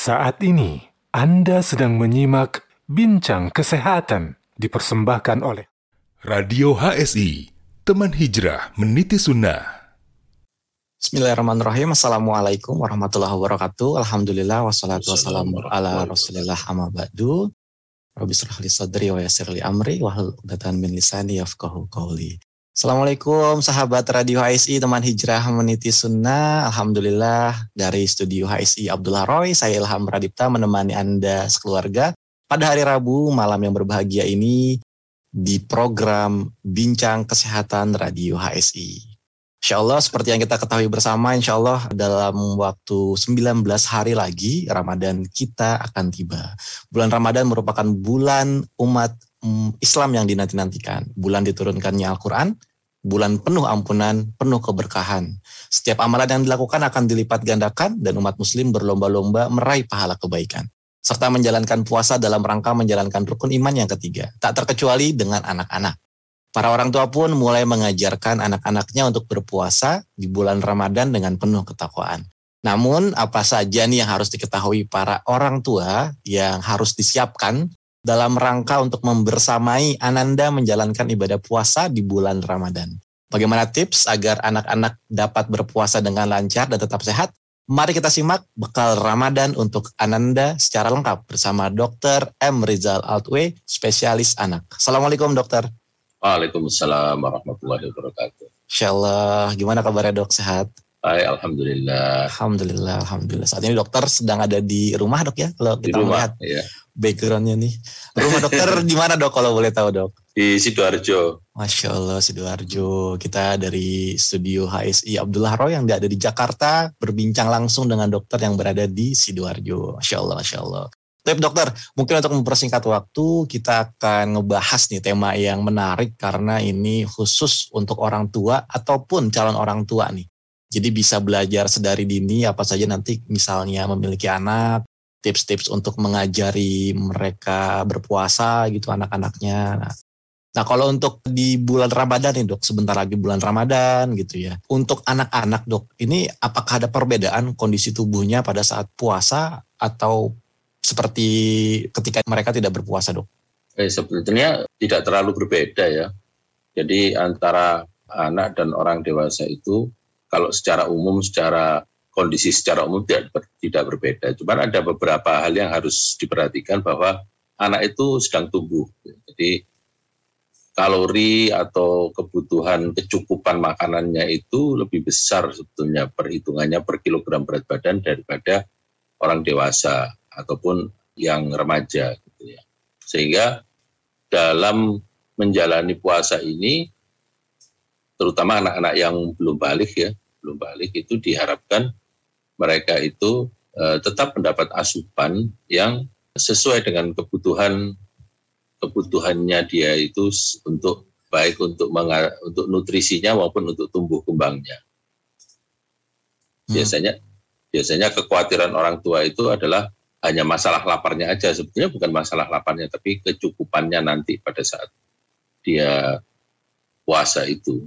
Saat ini Anda sedang menyimak Bincang Kesehatan dipersembahkan oleh Radio HSI, teman hijrah meniti sunnah. Bismillahirrahmanirrahim. Assalamualaikum warahmatullahi wabarakatuh. Alhamdulillah wassalatu wassalamu ala rasulillah amma ba'du. Rabbi li sadri wa yassir li amri wa uqdatan min lisani yafqahu qawli. Assalamualaikum sahabat Radio HSI teman hijrah meniti sunnah. Alhamdulillah dari studio HSI Abdullah Roy, saya Ilham Pradipta menemani Anda sekeluarga pada hari Rabu malam yang berbahagia ini di program Bincang Kesehatan Radio HSI. Insya Allah seperti yang kita ketahui bersama, insya Allah dalam waktu 19 hari lagi Ramadan kita akan tiba. Bulan Ramadan merupakan bulan umat mm, Islam yang dinanti-nantikan. Bulan diturunkannya Al-Quran, bulan penuh ampunan, penuh keberkahan. Setiap amalan yang dilakukan akan dilipat gandakan dan umat muslim berlomba-lomba meraih pahala kebaikan. Serta menjalankan puasa dalam rangka menjalankan rukun iman yang ketiga. Tak terkecuali dengan anak-anak. Para orang tua pun mulai mengajarkan anak-anaknya untuk berpuasa di bulan Ramadan dengan penuh ketakwaan. Namun apa saja nih yang harus diketahui para orang tua yang harus disiapkan dalam rangka untuk membersamai Ananda menjalankan ibadah puasa di bulan Ramadan. Bagaimana tips agar anak-anak dapat berpuasa dengan lancar dan tetap sehat? Mari kita simak bekal Ramadan untuk Ananda secara lengkap bersama Dr. M. Rizal Altwe, spesialis anak. Assalamualaikum dokter. Waalaikumsalam warahmatullahi wabarakatuh. Insya Allah, gimana kabarnya dok? Sehat? Baik, Alhamdulillah. Alhamdulillah, Alhamdulillah. Saat ini dokter sedang ada di rumah dok ya? Kalau Di kita rumah, melihat ya. Backgroundnya nih. Rumah dokter di mana dok kalau boleh tahu dok? Di Sidoarjo. Masya Allah, Sidoarjo. Kita dari studio HSI Abdullah Roy yang ada di Jakarta berbincang langsung dengan dokter yang berada di Sidoarjo. Masya Allah, Masya Allah. Tapi dokter, mungkin untuk mempersingkat waktu, kita akan ngebahas nih tema yang menarik karena ini khusus untuk orang tua ataupun calon orang tua nih. Jadi bisa belajar sedari dini apa saja nanti misalnya memiliki anak, tips-tips untuk mengajari mereka berpuasa gitu anak-anaknya. Nah, Nah kalau untuk di bulan Ramadan nih dok, sebentar lagi bulan Ramadan gitu ya. Untuk anak-anak dok, ini apakah ada perbedaan kondisi tubuhnya pada saat puasa atau seperti ketika mereka tidak berpuasa dok? Eh, sebetulnya tidak terlalu berbeda ya. Jadi antara anak dan orang dewasa itu kalau secara umum, secara kondisi secara umum tidak, ber- tidak berbeda. Cuman ada beberapa hal yang harus diperhatikan bahwa anak itu sedang tumbuh. Jadi kalori atau kebutuhan kecukupan makanannya itu lebih besar sebetulnya perhitungannya per kilogram berat badan daripada orang dewasa ataupun yang remaja gitu ya. Sehingga dalam menjalani puasa ini terutama anak-anak yang belum balik ya, belum balik itu diharapkan mereka itu eh, tetap mendapat asupan yang sesuai dengan kebutuhan kebutuhannya dia itu untuk baik untuk untuk nutrisinya maupun untuk tumbuh kembangnya. Hmm. Biasanya biasanya kekhawatiran orang tua itu adalah hanya masalah laparnya aja sebetulnya bukan masalah laparnya tapi kecukupannya nanti pada saat dia puasa itu.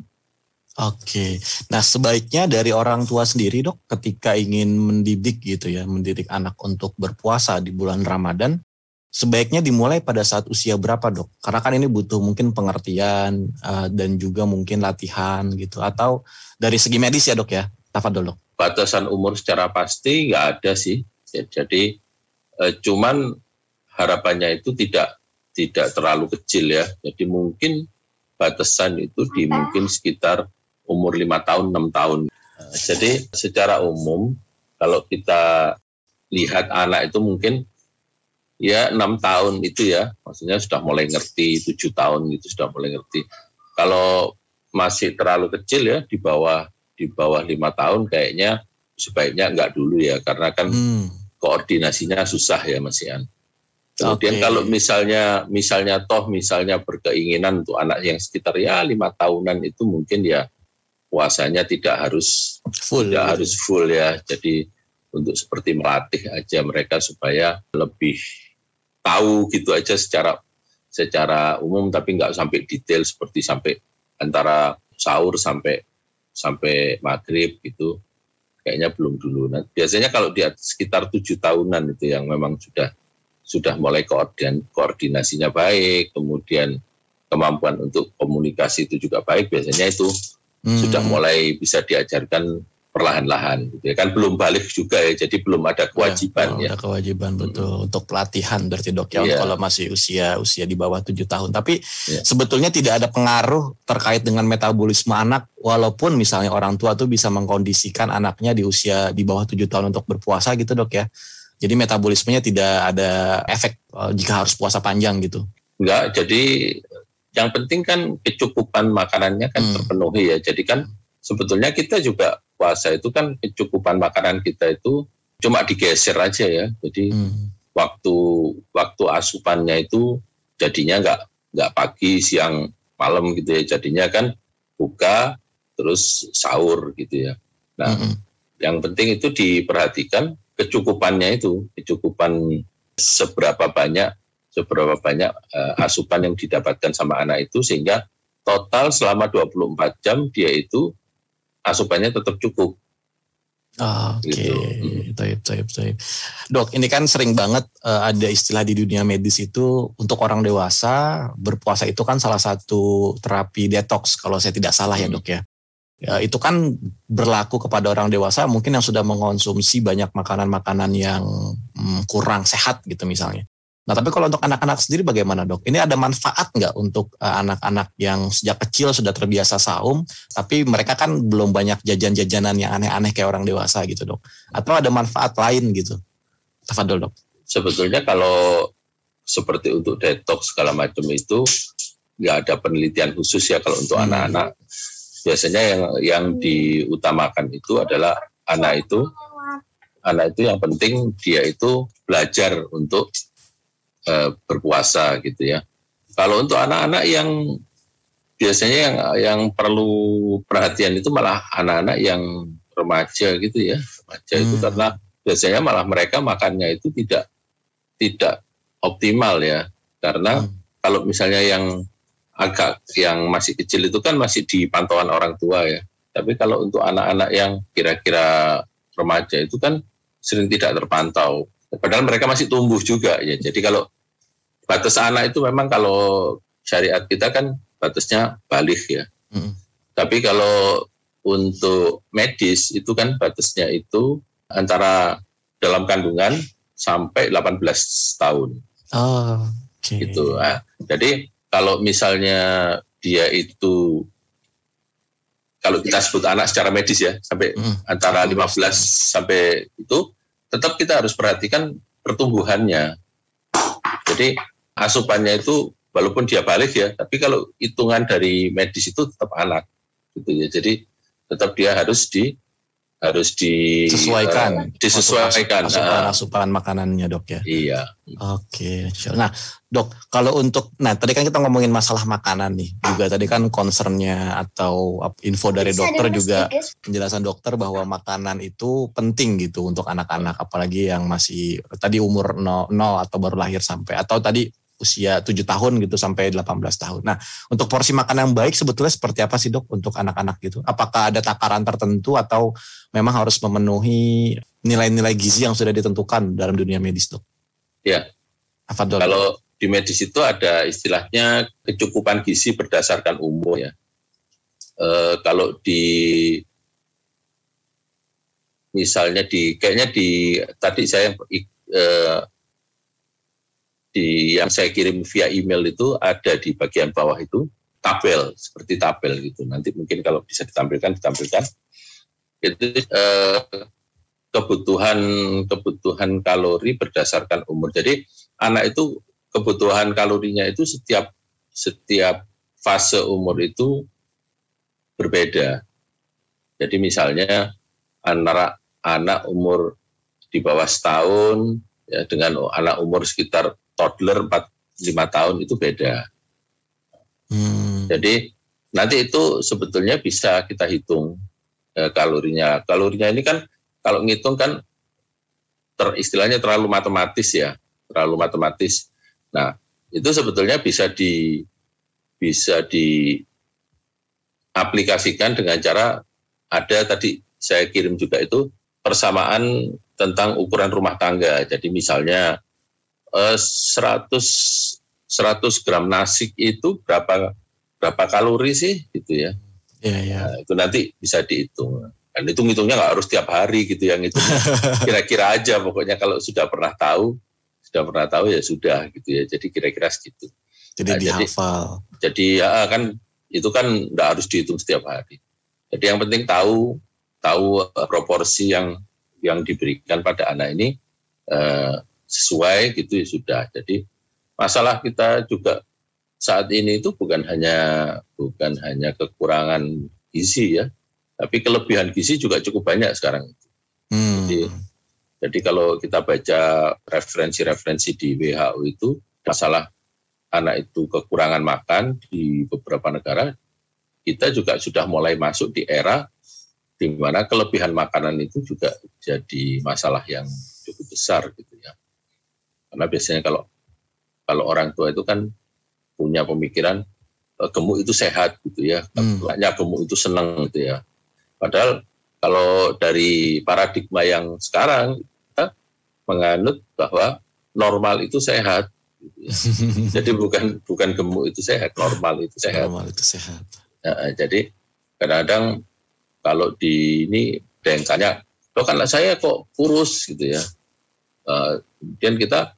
Oke, nah sebaiknya dari orang tua sendiri dok, ketika ingin mendidik gitu ya, mendidik anak untuk berpuasa di bulan Ramadan, sebaiknya dimulai pada saat usia berapa dok? Karena kan ini butuh mungkin pengertian eh, dan juga mungkin latihan gitu, atau dari segi medis ya dok ya, tafadol dok. batasan umur secara pasti nggak ada sih. Jadi eh, cuman harapannya itu tidak tidak terlalu kecil ya. Jadi mungkin batasan itu di mungkin sekitar umur lima tahun enam tahun. Eh, Jadi secara umum kalau kita lihat anak itu mungkin ya enam tahun itu ya, maksudnya sudah mulai ngerti tujuh tahun gitu sudah mulai ngerti. Kalau masih terlalu kecil ya di bawah di bawah lima tahun kayaknya sebaiknya enggak dulu ya karena kan Hmm, koordinasinya susah ya Mas Ian. Kemudian Oke. kalau misalnya misalnya toh misalnya berkeinginan untuk anak yang sekitar ya lima tahunan itu mungkin ya puasanya tidak harus full. tidak gitu. harus full ya. Jadi untuk seperti melatih aja mereka supaya lebih tahu gitu aja secara secara umum tapi nggak sampai detail seperti sampai antara sahur sampai sampai maghrib gitu kayaknya belum dulu. Nah, biasanya kalau di sekitar tujuh tahunan itu yang memang sudah sudah mulai koordin, koordinasinya baik, kemudian kemampuan untuk komunikasi itu juga baik, biasanya itu hmm. sudah mulai bisa diajarkan perlahan-lahan gitu ya kan belum balik juga ya jadi belum ada kewajiban ya, ya. ada kewajiban betul hmm. untuk pelatihan berarti dok ya yeah. kalau masih usia usia di bawah tujuh tahun tapi yeah. sebetulnya tidak ada pengaruh terkait dengan metabolisme anak walaupun misalnya orang tua tuh bisa mengkondisikan anaknya di usia di bawah tujuh tahun untuk berpuasa gitu dok ya jadi metabolismenya tidak ada efek uh, jika harus puasa panjang gitu enggak jadi yang penting kan kecukupan makanannya kan hmm. terpenuhi ya jadi kan sebetulnya kita juga puasa itu kan kecukupan makanan kita itu cuma digeser aja ya. Jadi hmm. waktu waktu asupannya itu jadinya nggak nggak pagi, siang, malam gitu ya. Jadinya kan buka terus sahur gitu ya. Nah, hmm. yang penting itu diperhatikan kecukupannya itu, kecukupan seberapa banyak seberapa banyak uh, asupan yang didapatkan sama anak itu sehingga total selama 24 jam dia itu asupannya tetap cukup. Oke, okay. gitu. taib, taib, taib. Dok, ini kan sering banget uh, ada istilah di dunia medis itu untuk orang dewasa berpuasa itu kan salah satu terapi detox kalau saya tidak salah hmm. ya dok ya. Ya, itu kan berlaku kepada orang dewasa mungkin yang sudah mengonsumsi banyak makanan-makanan yang hmm, kurang sehat gitu misalnya. Nah, tapi kalau untuk anak-anak sendiri bagaimana dok? Ini ada manfaat nggak untuk eh, anak-anak uh, yang sejak kecil sudah terbiasa saum, tapi mereka kan belum banyak jajan-jajanan yang aneh-aneh kayak orang dewasa gitu dok? Atau ada manfaat lain gitu? Tafadol dok. Sebetulnya kalau seperti untuk detox segala macam itu nggak ada penelitian khusus ya kalau untuk hmm. anak-anak. Hmm. Biasanya yang yang diutamakan itu adalah anak itu anak itu yang penting dia itu belajar untuk uh, berpuasa gitu ya. Kalau untuk anak-anak yang biasanya yang yang perlu perhatian itu malah anak-anak yang remaja gitu ya. Remaja hmm. itu karena biasanya malah mereka makannya itu tidak tidak optimal ya. Karena hmm. kalau misalnya yang agak yang masih kecil itu kan masih di pantauan orang tua ya. Tapi kalau untuk anak-anak yang kira-kira remaja itu kan sering tidak terpantau. Padahal mereka masih tumbuh juga ya. Jadi kalau batas anak itu memang kalau syariat kita kan batasnya balik ya. Hmm. Tapi kalau untuk medis itu kan batasnya itu antara dalam kandungan sampai 18 tahun. Oh, okay. Gitu. Nah, jadi kalau misalnya dia itu kalau kita sebut anak secara medis ya sampai hmm. antara 15 sampai itu tetap kita harus perhatikan pertumbuhannya. Jadi asupannya itu walaupun dia balik ya, tapi kalau hitungan dari medis itu tetap anak gitu ya. Jadi tetap dia harus di harus disesuaikan, uh, disesuaikan asupan, asupan makanannya dok ya. Iya. Oke, okay. nah dok kalau untuk, nah tadi kan kita ngomongin masalah makanan nih, juga tadi kan concernnya atau info dari Bisa dokter juga penjelasan dokter bahwa makanan itu penting gitu untuk anak-anak, apalagi yang masih tadi umur 0, 0 atau baru lahir sampai atau tadi usia 7 tahun gitu sampai 18 tahun. Nah, untuk porsi makan yang baik sebetulnya seperti apa sih dok untuk anak-anak gitu? Apakah ada takaran tertentu atau memang harus memenuhi nilai-nilai gizi yang sudah ditentukan dalam dunia medis dok? Ya, Afadol. kalau di medis itu ada istilahnya kecukupan gizi berdasarkan umur ya. E, kalau di misalnya di kayaknya di tadi saya e, di yang saya kirim via email itu ada di bagian bawah itu tabel seperti tabel gitu. Nanti mungkin kalau bisa ditampilkan ditampilkan itu eh, kebutuhan kebutuhan kalori berdasarkan umur. Jadi anak itu kebutuhan kalorinya itu setiap setiap fase umur itu berbeda. Jadi misalnya antara anak umur di bawah setahun ya, dengan anak umur sekitar toddler 4 5 tahun itu beda. Hmm. Jadi nanti itu sebetulnya bisa kita hitung eh, kalorinya. Kalorinya ini kan kalau ngitung kan ter, istilahnya terlalu matematis ya, terlalu matematis. Nah, itu sebetulnya bisa di bisa di aplikasikan dengan cara ada tadi saya kirim juga itu persamaan tentang ukuran rumah tangga. Jadi misalnya eh, 100 100 gram nasi itu berapa berapa kalori sih gitu ya. Iya, iya. Nah, itu nanti bisa dihitung. Dan itu ngitungnya nggak harus tiap hari gitu yang itu kira-kira aja pokoknya kalau sudah pernah tahu sudah pernah tahu ya sudah gitu ya. Jadi kira-kira segitu. Jadi Nah, jadi- dihafal. Jadi ya kan itu kan nggak harus dihitung setiap hari. Jadi yang penting tahu tahu eh, proporsi yang yang diberikan pada anak ini eh, sesuai gitu ya sudah. Jadi masalah kita juga saat ini itu bukan hanya bukan hanya kekurangan gizi ya, tapi kelebihan gizi juga cukup banyak sekarang. Hmm. Jadi, Jadi kalau kita baca referensi-referensi di WHO itu masalah anak itu kekurangan makan di beberapa negara, kita juga sudah mulai masuk di era di mana kelebihan makanan itu juga jadi masalah yang cukup besar gitu ya. Karena biasanya kalau kalau orang tua itu kan punya pemikiran eh, gemuk itu sehat gitu ya, Hmm. hanya gemuk itu senang gitu ya. Padahal kalau dari paradigma yang sekarang kita menganut bahwa normal itu sehat. gitu ya. Jadi bukan bukan gemuk itu sehat, normal itu sehat. Normal itu sehat. Ya, jadi kadang-kadang kalau di ini tanya, lo kan saya kok kurus gitu ya. Eh, kemudian kita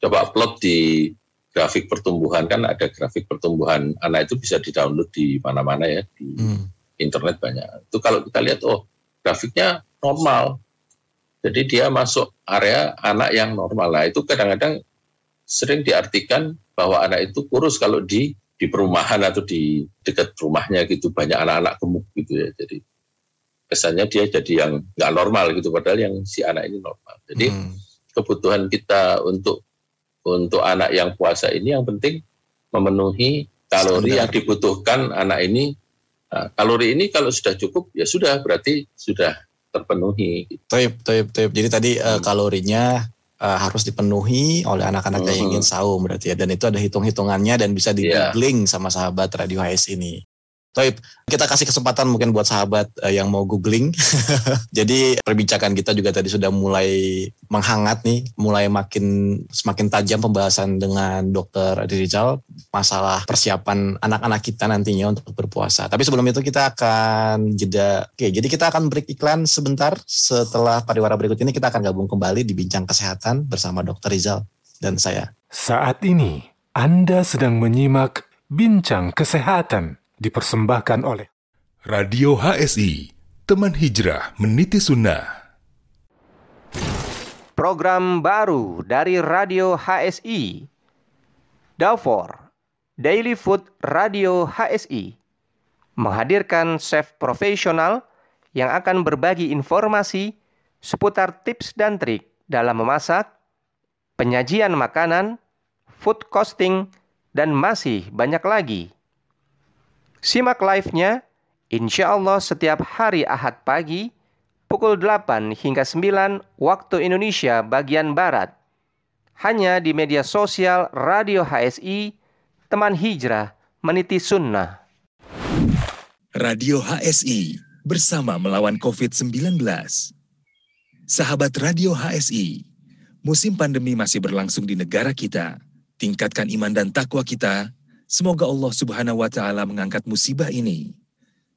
coba upload di grafik pertumbuhan kan ada grafik pertumbuhan anak itu bisa di download di mana-mana ya di Hmm. internet banyak. Itu kalau kita lihat oh grafiknya normal. Jadi dia masuk area anak yang normal. Nah, itu kadang-kadang sering diartikan bahwa anak itu kurus kalau di di perumahan atau di dekat rumahnya gitu banyak anak-anak gemuk gitu ya. Jadi kesannya dia jadi yang nggak normal gitu padahal yang si anak ini normal. Jadi Hmm. kebutuhan kita untuk untuk anak yang puasa ini yang penting memenuhi kalori Standar. yang dibutuhkan anak ini. Nah, kalori ini kalau sudah cukup ya sudah berarti sudah terpenuhi. Toib, toib, toib. Jadi tadi eh, Hmm. kalorinya eh, harus dipenuhi oleh anak-anak yang Hmm. ingin saum berarti ya. Dan itu ada hitung-hitungannya dan bisa di googling sama sahabat Radio HS ini. Toib, kita kasih kesempatan mungkin buat sahabat eh, yang mau googling. Jadi perbincangan kita juga tadi sudah mulai menghangat nih, mulai makin semakin tajam pembahasan dengan Dokter Adi Rizal masalah persiapan anak-anak kita nantinya untuk berpuasa. Tapi sebelum itu kita akan jeda. Oke, jadi kita akan break iklan sebentar. Setelah pariwara berikut ini kita akan gabung kembali di Bincang Kesehatan bersama Dokter Rizal dan saya. Saat ini Anda sedang menyimak Bincang Kesehatan dipersembahkan oleh Radio HSI, teman hijrah meniti sunnah. Program baru dari Radio HSI. Dafor, Daily Food Radio HSI, menghadirkan chef profesional yang akan berbagi informasi seputar tips dan trik dalam memasak, penyajian makanan, food costing, dan masih banyak lagi. Simak live-nya insya Allah setiap hari Ahad pagi pukul 8 hingga 9 waktu Indonesia bagian Barat. Hanya di media sosial Radio HSI, teman hijrah meniti sunnah. Radio HSI bersama melawan COVID-19. Sahabat Radio HSI, musim pandemi masih berlangsung di negara kita. Tingkatkan iman dan takwa kita. Semoga Allah Subhanahu wa taala mengangkat musibah ini.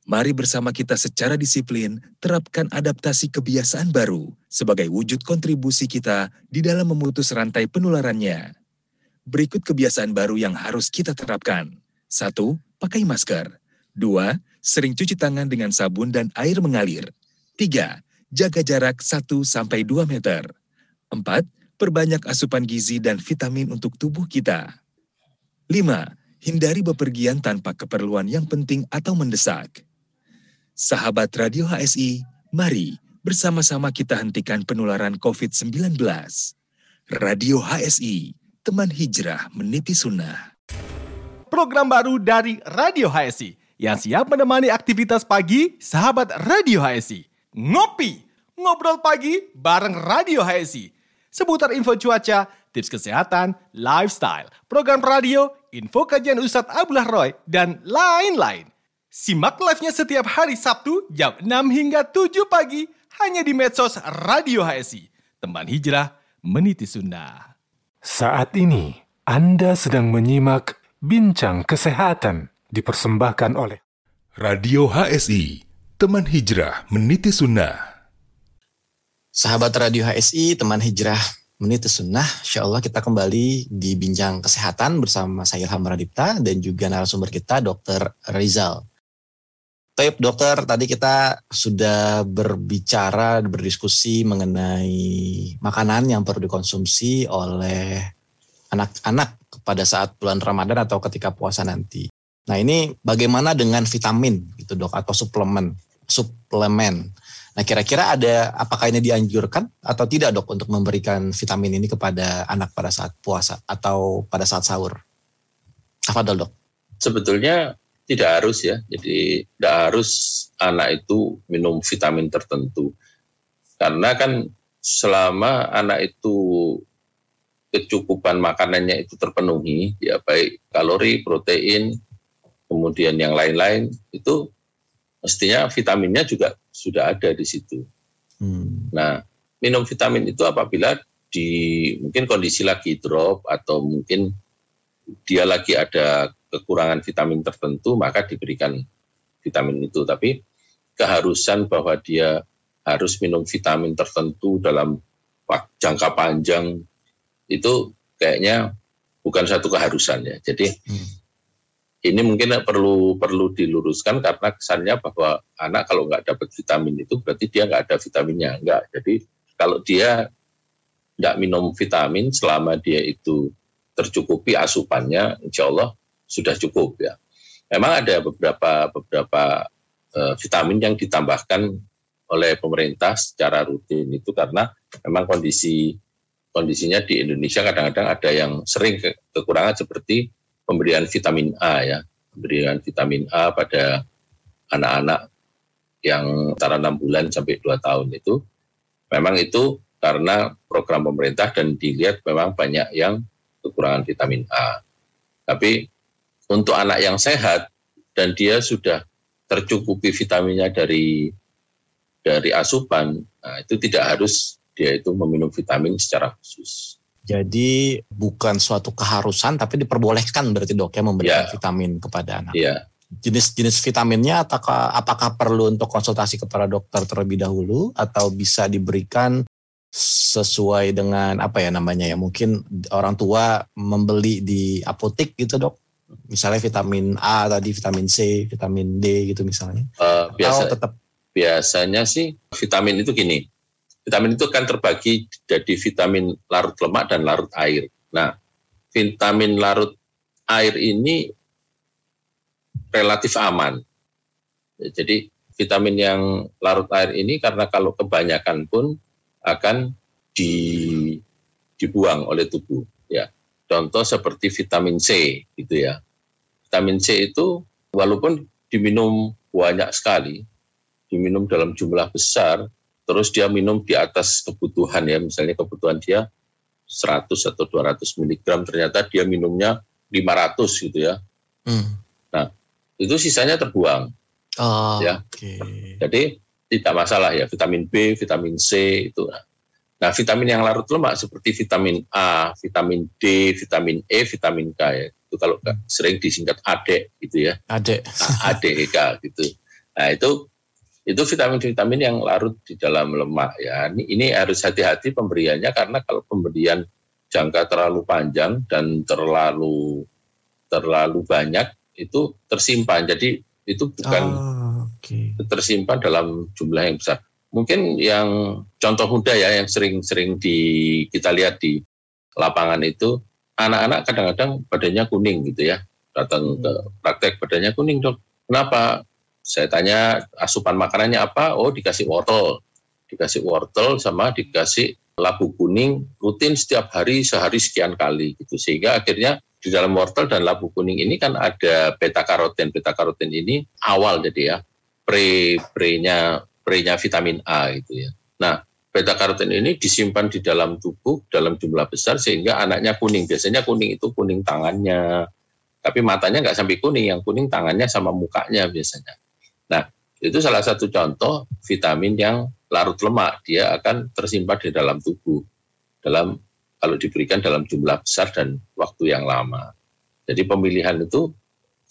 Mari bersama kita secara disiplin terapkan adaptasi kebiasaan baru sebagai wujud kontribusi kita di dalam memutus rantai penularannya. Berikut kebiasaan baru yang harus kita terapkan. Satu, pakai masker. Dua, sering cuci tangan dengan sabun dan air mengalir. Tiga, jaga jarak 1-2 meter. Empat, perbanyak asupan gizi dan vitamin untuk tubuh kita. Lima, hindari bepergian tanpa keperluan yang penting atau mendesak. Sahabat Radio HSI, mari bersama-sama kita hentikan penularan COVID-19. Radio HSI, teman hijrah meniti sunnah. program baru dari Radio HSI yang siap menemani aktivitas pagi sahabat Radio HSI. Ngopi, ngobrol pagi bareng Radio HSI. Seputar info cuaca, tips kesehatan, lifestyle, program radio, info kajian Ustadz Abdullah Roy, dan lain-lain. Simak live-nya setiap hari Sabtu jam 6 hingga 7 pagi hanya di medsos Radio HSI. Teman Hijrah Meniti Sunnah. Saat ini Anda sedang menyimak Bincang Kesehatan dipersembahkan oleh Radio HSI, teman hijrah meniti sunnah. Sahabat Radio HSI, teman hijrah meniti sunnah. Insya Allah kita kembali di Bincang Kesehatan bersama saya Ilham Radipta dan juga narasumber kita Dr. Rizal. Baik dokter, tadi kita sudah berbicara, berdiskusi mengenai makanan yang perlu dikonsumsi oleh anak-anak pada saat bulan Ramadan atau ketika puasa nanti. Nah ini bagaimana dengan vitamin gitu dok atau suplemen, suplemen. Nah kira-kira ada apakah ini dianjurkan atau tidak dok untuk memberikan vitamin ini kepada anak pada saat puasa atau pada saat sahur? Apa dok? Sebetulnya tidak harus ya. Jadi tidak harus anak itu minum vitamin tertentu. Karena kan selama anak itu kecukupan makanannya itu terpenuhi, ya baik kalori, protein, kemudian yang lain-lain itu mestinya vitaminnya juga sudah ada di situ. Hmm. Nah, minum vitamin itu apabila di mungkin kondisi lagi drop atau mungkin dia lagi ada kekurangan vitamin tertentu maka diberikan vitamin itu tapi keharusan bahwa dia harus minum vitamin tertentu dalam jangka panjang itu kayaknya bukan satu keharusan ya jadi hmm. Ini mungkin perlu perlu diluruskan karena kesannya bahwa anak kalau nggak dapat vitamin itu berarti dia nggak ada vitaminnya enggak jadi kalau dia nggak minum vitamin selama dia itu tercukupi asupannya insya Allah sudah cukup ya. Memang ada beberapa beberapa uh, vitamin yang ditambahkan oleh pemerintah secara rutin itu karena memang kondisi kondisinya di Indonesia kadang-kadang ada yang sering ke, kekurangan seperti pemberian vitamin A ya, pemberian vitamin A pada anak-anak yang antara enam bulan sampai dua tahun itu memang itu karena program pemerintah dan dilihat memang banyak yang kekurangan vitamin A. Tapi untuk anak yang sehat dan dia sudah tercukupi vitaminnya dari dari asupan, nah itu tidak harus dia itu meminum vitamin secara khusus. Jadi bukan suatu keharusan tapi diperbolehkan berarti dok ya memberikan ya. vitamin kepada anak. Iya. Jenis-jenis vitaminnya apakah apakah perlu untuk konsultasi kepada dokter terlebih dahulu atau bisa diberikan sesuai dengan apa ya namanya ya mungkin orang tua membeli di apotek gitu dok misalnya vitamin A tadi, vitamin C, vitamin D gitu misalnya? Uh, biasa, Atau tetap biasanya sih vitamin itu gini, vitamin itu kan terbagi jadi vitamin larut lemak dan larut air. Nah, vitamin larut air ini relatif aman. Jadi vitamin yang larut air ini karena kalau kebanyakan pun akan di, dibuang oleh tubuh. Ya, Contoh seperti vitamin C gitu ya. Vitamin C itu walaupun diminum banyak sekali, diminum dalam jumlah besar, terus dia minum di atas kebutuhan ya, misalnya kebutuhan dia 100 atau 200 mg, ternyata dia minumnya 500 gitu ya. Hmm. Nah, itu sisanya terbuang. Oh, ya. Okay. Jadi tidak masalah ya, vitamin B, vitamin C itu. Nah, vitamin yang larut lemak seperti vitamin A, vitamin D, vitamin E, vitamin K ya. Itu kalau sering disingkat AD gitu ya. AD. ADK gitu. Nah, itu itu vitamin-vitamin yang larut di dalam lemak ya. Ini, ini harus hati-hati pemberiannya karena kalau pemberian jangka terlalu panjang dan terlalu terlalu banyak itu tersimpan. Jadi itu bukan oh, okay. tersimpan dalam jumlah yang besar mungkin yang contoh muda ya yang sering-sering di kita lihat di lapangan itu anak-anak kadang-kadang badannya kuning gitu ya datang ke praktek badannya kuning dok kenapa saya tanya asupan makanannya apa oh dikasih wortel dikasih wortel sama dikasih labu kuning rutin setiap hari sehari sekian kali gitu sehingga akhirnya di dalam wortel dan labu kuning ini kan ada beta karoten beta karoten ini awal jadi ya pre prenya spraynya vitamin A gitu ya. Nah, beta karoten ini disimpan di dalam tubuh dalam jumlah besar sehingga anaknya kuning. Biasanya kuning itu kuning tangannya, Tapi matanya nggak sampai kuning, yang kuning tangannya sama mukanya biasanya. Nah, itu salah satu contoh vitamin yang larut lemak. Dia akan tersimpan di dalam tubuh. Dalam kalau diberikan dalam jumlah besar dan waktu yang lama. Jadi pemilihan itu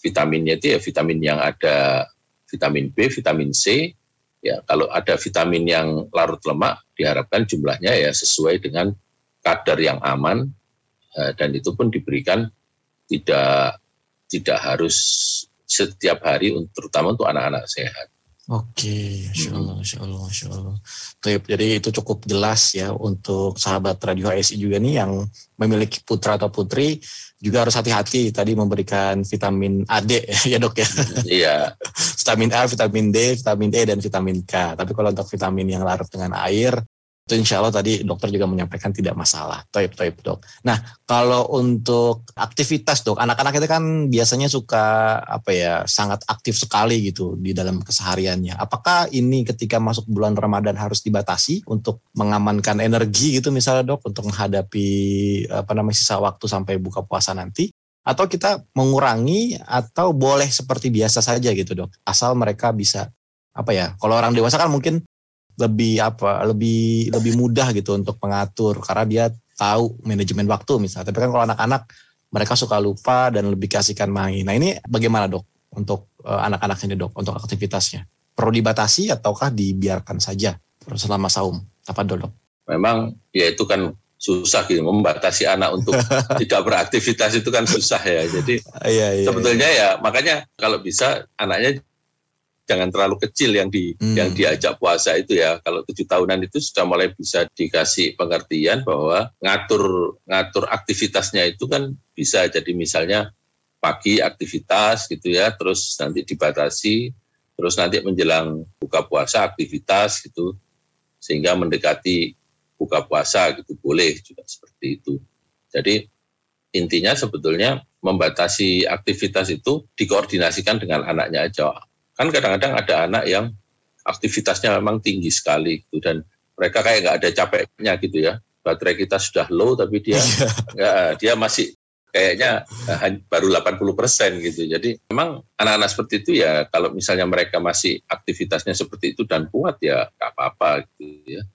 vitaminnya itu ya vitamin yang ada vitamin B, vitamin C. Ya, kalau ada vitamin yang larut lemak, diharapkan jumlahnya ya sesuai dengan kadar yang aman eh, dan itu pun diberikan tidak tidak harus setiap hari, terutama untuk anak-anak sehat. Oke, Masya Allah, Masya Allah, Masya Allah. Jadi itu cukup jelas ya untuk sahabat Radio HSI juga nih yang memiliki putra atau putri juga harus hati-hati tadi memberikan vitamin A, D ya dok ya. Iya. vitamin A, vitamin D, vitamin E, dan vitamin K. Tapi kalau untuk vitamin yang larut dengan air, itu insya Allah tadi dokter juga menyampaikan tidak masalah. Toib, toib dok. Nah kalau untuk aktivitas dok, anak-anak itu kan biasanya suka apa ya sangat aktif sekali gitu di dalam kesehariannya. Apakah ini ketika masuk bulan Ramadan harus dibatasi untuk mengamankan energi gitu misalnya dok untuk menghadapi apa namanya sisa waktu sampai buka puasa nanti? Atau kita mengurangi atau boleh seperti biasa saja gitu dok, asal mereka bisa apa ya? Kalau orang dewasa kan mungkin lebih apa lebih lebih mudah gitu untuk mengatur. Karena dia tahu manajemen waktu misalnya. Tapi kan kalau anak-anak mereka suka lupa dan lebih kasihkan main. Nah ini bagaimana dok untuk uh, anak-anak ini dok untuk aktivitasnya? Perlu dibatasi ataukah dibiarkan saja selama saum? Apa dok memang ya itu kan susah gitu. Membatasi anak untuk tidak beraktivitas itu kan susah ya. Jadi iya, iya, sebetulnya iya. ya makanya kalau bisa anaknya jangan terlalu kecil yang di hmm. yang diajak puasa itu ya. Kalau tujuh tahunan itu sudah mulai bisa dikasih pengertian bahwa ngatur ngatur aktivitasnya itu kan bisa jadi misalnya pagi aktivitas gitu ya, terus nanti dibatasi, terus nanti menjelang buka puasa aktivitas gitu, sehingga mendekati buka puasa gitu boleh juga seperti itu. Jadi intinya sebetulnya membatasi aktivitas itu dikoordinasikan dengan anaknya aja kan kadang-kadang ada anak yang aktivitasnya memang tinggi sekali gitu dan mereka kayak nggak ada capeknya gitu ya. Baterai kita sudah low tapi dia ya, dia masih kayaknya baru 80 persen gitu. Jadi memang anak-anak seperti itu ya kalau misalnya mereka masih aktivitasnya seperti itu dan kuat ya nggak apa-apa gitu ya.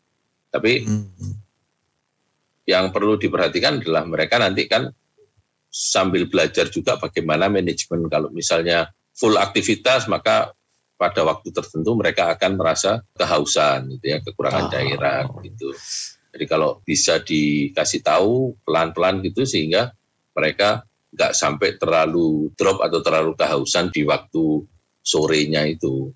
Tapi hmm. yang perlu diperhatikan adalah mereka nanti kan sambil belajar juga bagaimana manajemen. Kalau misalnya full aktivitas maka pada waktu tertentu mereka akan merasa kehausan gitu ya kekurangan oh. cairan gitu jadi kalau bisa dikasih tahu pelan-pelan gitu sehingga mereka nggak sampai terlalu drop atau terlalu kehausan di waktu sorenya itu.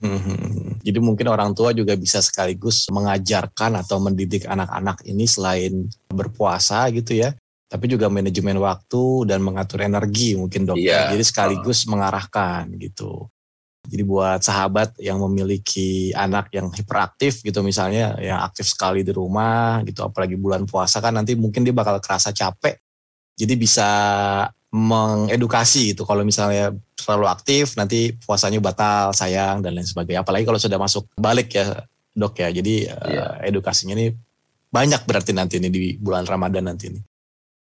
Hmm, jadi mungkin orang tua juga bisa sekaligus mengajarkan atau mendidik anak-anak ini selain berpuasa gitu ya, tapi juga manajemen waktu dan mengatur energi mungkin dokter. Iya. Jadi sekaligus mengarahkan gitu. Jadi buat sahabat yang memiliki anak yang hiperaktif gitu misalnya, yang aktif sekali di rumah gitu, apalagi bulan puasa kan nanti mungkin dia bakal kerasa capek. Jadi bisa mengedukasi gitu. Kalau misalnya terlalu aktif nanti puasanya batal, sayang dan lain sebagainya. Apalagi kalau sudah masuk balik ya dok ya. Jadi yeah. uh, edukasinya ini banyak berarti nanti ini di bulan Ramadan nanti ini.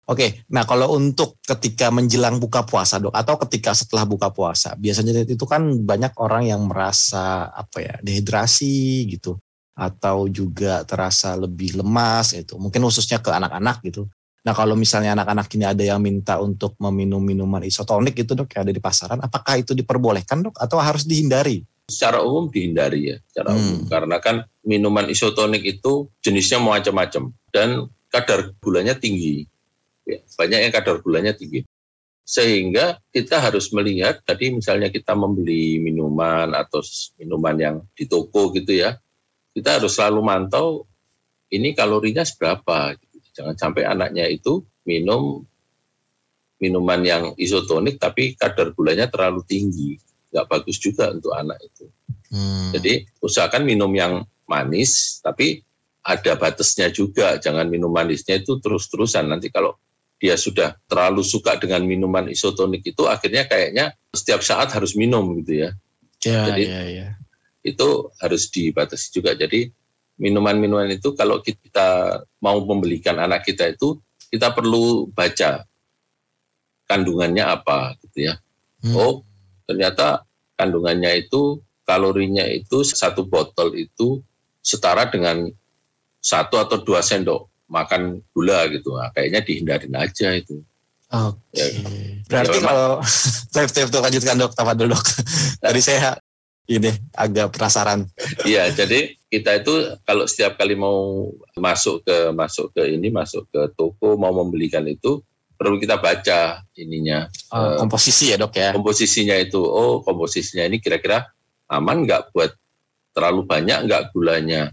Oke, nah kalau untuk ketika menjelang buka puasa dok, atau ketika setelah buka puasa, biasanya itu kan banyak orang yang merasa apa ya dehidrasi gitu, atau juga terasa lebih lemas itu, mungkin khususnya ke anak-anak gitu. Nah kalau misalnya anak-anak ini ada yang minta untuk meminum minuman isotonik gitu dok yang ada di pasaran, apakah itu diperbolehkan dok atau harus dihindari? Secara umum dihindari ya, secara hmm. umum karena kan minuman isotonik itu jenisnya macam-macam dan kadar gulanya tinggi ya, banyak yang kadar gulanya tinggi. Sehingga kita harus melihat tadi misalnya kita membeli minuman atau minuman yang di toko gitu ya, kita harus selalu mantau ini kalorinya seberapa. Gitu. Jangan sampai anaknya itu minum minuman yang isotonik tapi kadar gulanya terlalu tinggi. Nggak bagus juga untuk anak itu. Hmm. Jadi usahakan minum yang manis tapi ada batasnya juga. Jangan minum manisnya itu terus-terusan. Nanti kalau dia sudah terlalu suka dengan minuman isotonik itu akhirnya kayaknya setiap saat harus minum gitu ya. Ya, Jadi ya, ya. itu harus dibatasi juga. Jadi minuman-minuman itu kalau kita mau membelikan anak kita itu kita perlu baca kandungannya apa gitu ya. Hmm. Oh, ternyata kandungannya itu kalorinya itu satu botol itu setara dengan satu atau dua sendok makan gula gitu. Nah, kayaknya dihindarin aja itu. Oke. Ya. Berarti Ya, kalau Tep Tep tuh lanjutkan dok, Tafadol dok. Tadi saya ini agak penasaran. Iya, jadi kita itu kalau setiap kali mau masuk ke masuk ke ini masuk ke toko mau membelikan itu perlu kita baca ininya Eh, Eh, komposisi ya dok ya. komposisinya itu. Oh, komposisinya ini kira-kira aman nggak buat terlalu banyak nggak gulanya?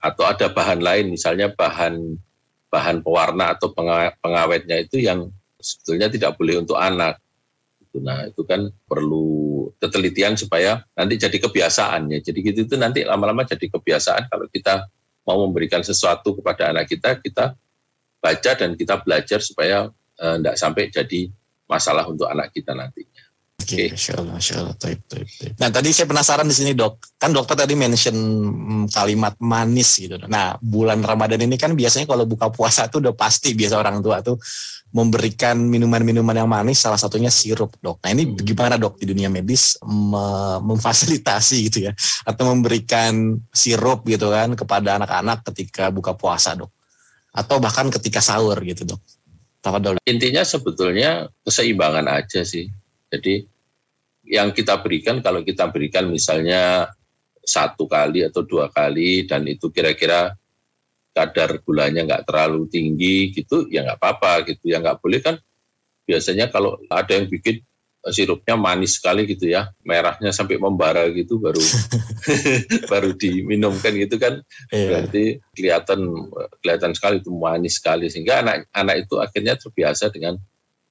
Atau ada bahan lain, misalnya bahan bahan pewarna atau penga- pengawetnya itu yang sebetulnya tidak boleh untuk anak. Gitu. Nah, itu kan perlu ketelitian supaya nanti jadi kebiasaan ya. Jadi gitu itu nanti lama-lama jadi kebiasaan kalau kita mau memberikan sesuatu kepada anak kita, kita baca dan kita belajar supaya tidak sampai jadi masalah untuk anak kita nantinya. Oke, Masya Allah, Masya Allah. Taib, taib, taib. Nah tadi saya penasaran di sini dok, kan dokter tadi mention mm, kalimat manis gitu. Nah bulan Ramadan ini kan biasanya kalau buka puasa tuh udah pasti biasa orang tua tuh memberikan minuman-minuman yang manis, salah satunya sirup dok. Nah ini gimana dok di dunia medis me- memfasilitasi gitu ya, atau memberikan sirup gitu kan kepada anak-anak ketika buka puasa dok, atau bahkan ketika sahur gitu dok. Tafadol. Intinya sebetulnya keseimbangan aja sih. Jadi yang kita berikan kalau kita berikan misalnya satu kali atau dua kali dan itu kira-kira kadar gulanya nggak terlalu tinggi gitu ya nggak apa-apa gitu ya nggak boleh kan biasanya kalau ada yang bikin eh, sirupnya manis sekali gitu ya merahnya sampai membara gitu baru baru diminumkan gitu kan Iya. berarti kelihatan kelihatan sekali itu manis sekali sehingga anak anak itu akhirnya terbiasa dengan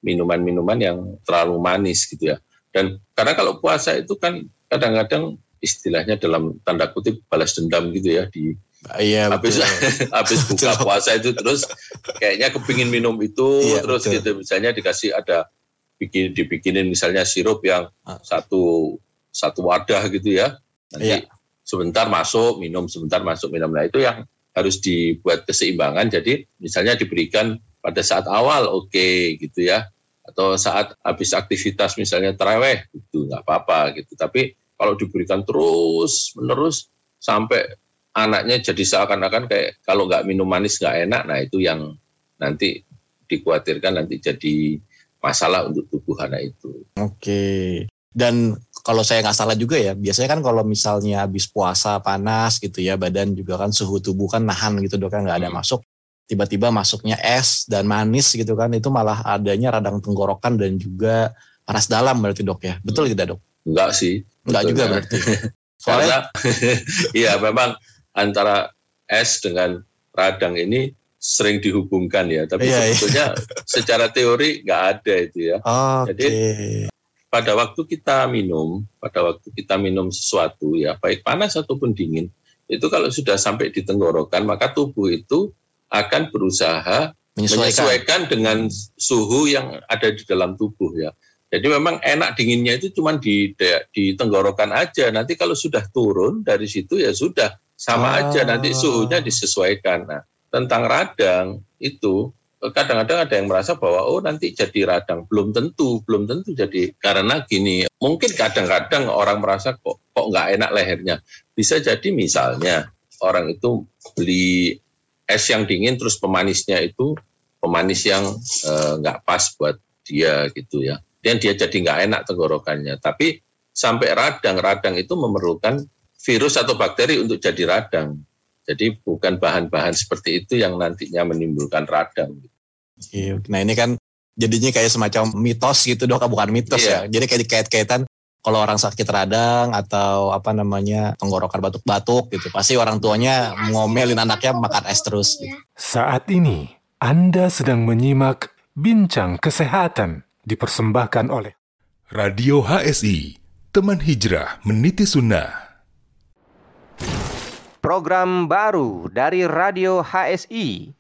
minuman-minuman yang terlalu manis gitu ya dan karena kalau puasa itu kan kadang-kadang istilahnya dalam tanda kutip balas dendam gitu ya di Iya habis habis buka Betul. puasa itu terus kayaknya kepingin minum itu Iya, terus betul. gitu misalnya dikasih ada bikin dibikinin misalnya sirup yang Ah. satu satu wadah gitu ya nanti Iya. sebentar masuk minum sebentar masuk minum nah itu yang harus dibuat keseimbangan jadi misalnya diberikan pada saat awal oke gitu ya atau saat habis aktivitas misalnya teraweh itu nggak apa-apa gitu tapi kalau diberikan terus menerus sampai anaknya jadi seakan-akan kayak kalau nggak minum manis nggak enak nah itu yang nanti dikhawatirkan nanti jadi masalah untuk tubuh anak itu Oke. Dan kalau saya nggak salah juga ya, biasanya kan kalau misalnya habis puasa panas gitu ya, badan juga kan suhu tubuh kan nahan gitu dok kan nggak ada Hmm. masuk. Tiba-tiba masuknya es dan manis gitu kan, itu malah adanya radang tenggorokan dan juga panas dalam berarti dok ya. Betul tidak dok? enggak sih Enggak juga Sebetulnya. berarti. Soalnya iya memang antara es dengan radang ini sering dihubungkan ya tapi Iya, iya. sebetulnya secara teori nggak ada itu ya oke. Jadi- pada waktu kita minum pada waktu kita minum sesuatu ya baik panas ataupun dingin itu kalau sudah sampai di tenggorokan maka tubuh itu akan berusaha menyesuaikan. menyesuaikan dengan suhu yang ada di dalam tubuh ya. Jadi memang enak dinginnya itu cuma di di tenggorokan aja. Nanti kalau sudah turun dari situ ya sudah sama Ah. aja nanti suhunya disesuaikan. Nah, tentang radang itu kadang-kadang ada yang merasa bahwa oh nanti jadi radang belum tentu belum tentu jadi karena gini mungkin kadang-kadang orang merasa kok kok nggak enak lehernya bisa jadi misalnya orang itu beli es yang dingin terus pemanisnya itu pemanis yang eh, nggak pas buat dia gitu ya. Dan dia jadi nggak enak tenggorokannya. Tapi sampai radang radang itu memerlukan virus atau bakteri untuk jadi radang. Jadi bukan bahan-bahan seperti itu yang nantinya menimbulkan radang. Oke, Nah ini kan jadinya kayak semacam mitos gitu dok, bukan mitos Iya. ya. Jadi kayak dikait-kaitan kalau orang sakit radang atau apa namanya tenggorokan batuk-batuk gitu, pasti orang tuanya ngomelin anaknya makan es terus. Gitu. Saat ini Anda sedang menyimak Bincang Kesehatan dipersembahkan oleh Radio HSI, teman hijrah meniti sunnah. Program baru dari Radio HSI.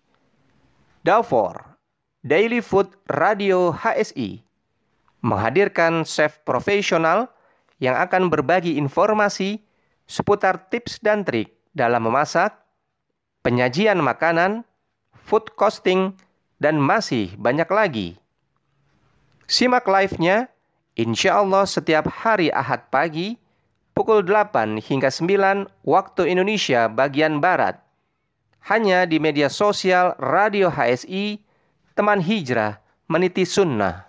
Davor, Daily Food Radio HSI, menghadirkan chef profesional yang akan berbagi informasi seputar tips dan trik dalam memasak, penyajian makanan, food costing, dan masih banyak lagi. Simak live-nya insya Allah setiap hari Ahad pagi pukul 8 hingga 9 waktu Indonesia bagian Barat. Hanya di media sosial Radio HSI, Teman Hijrah, Meniti Sunnah.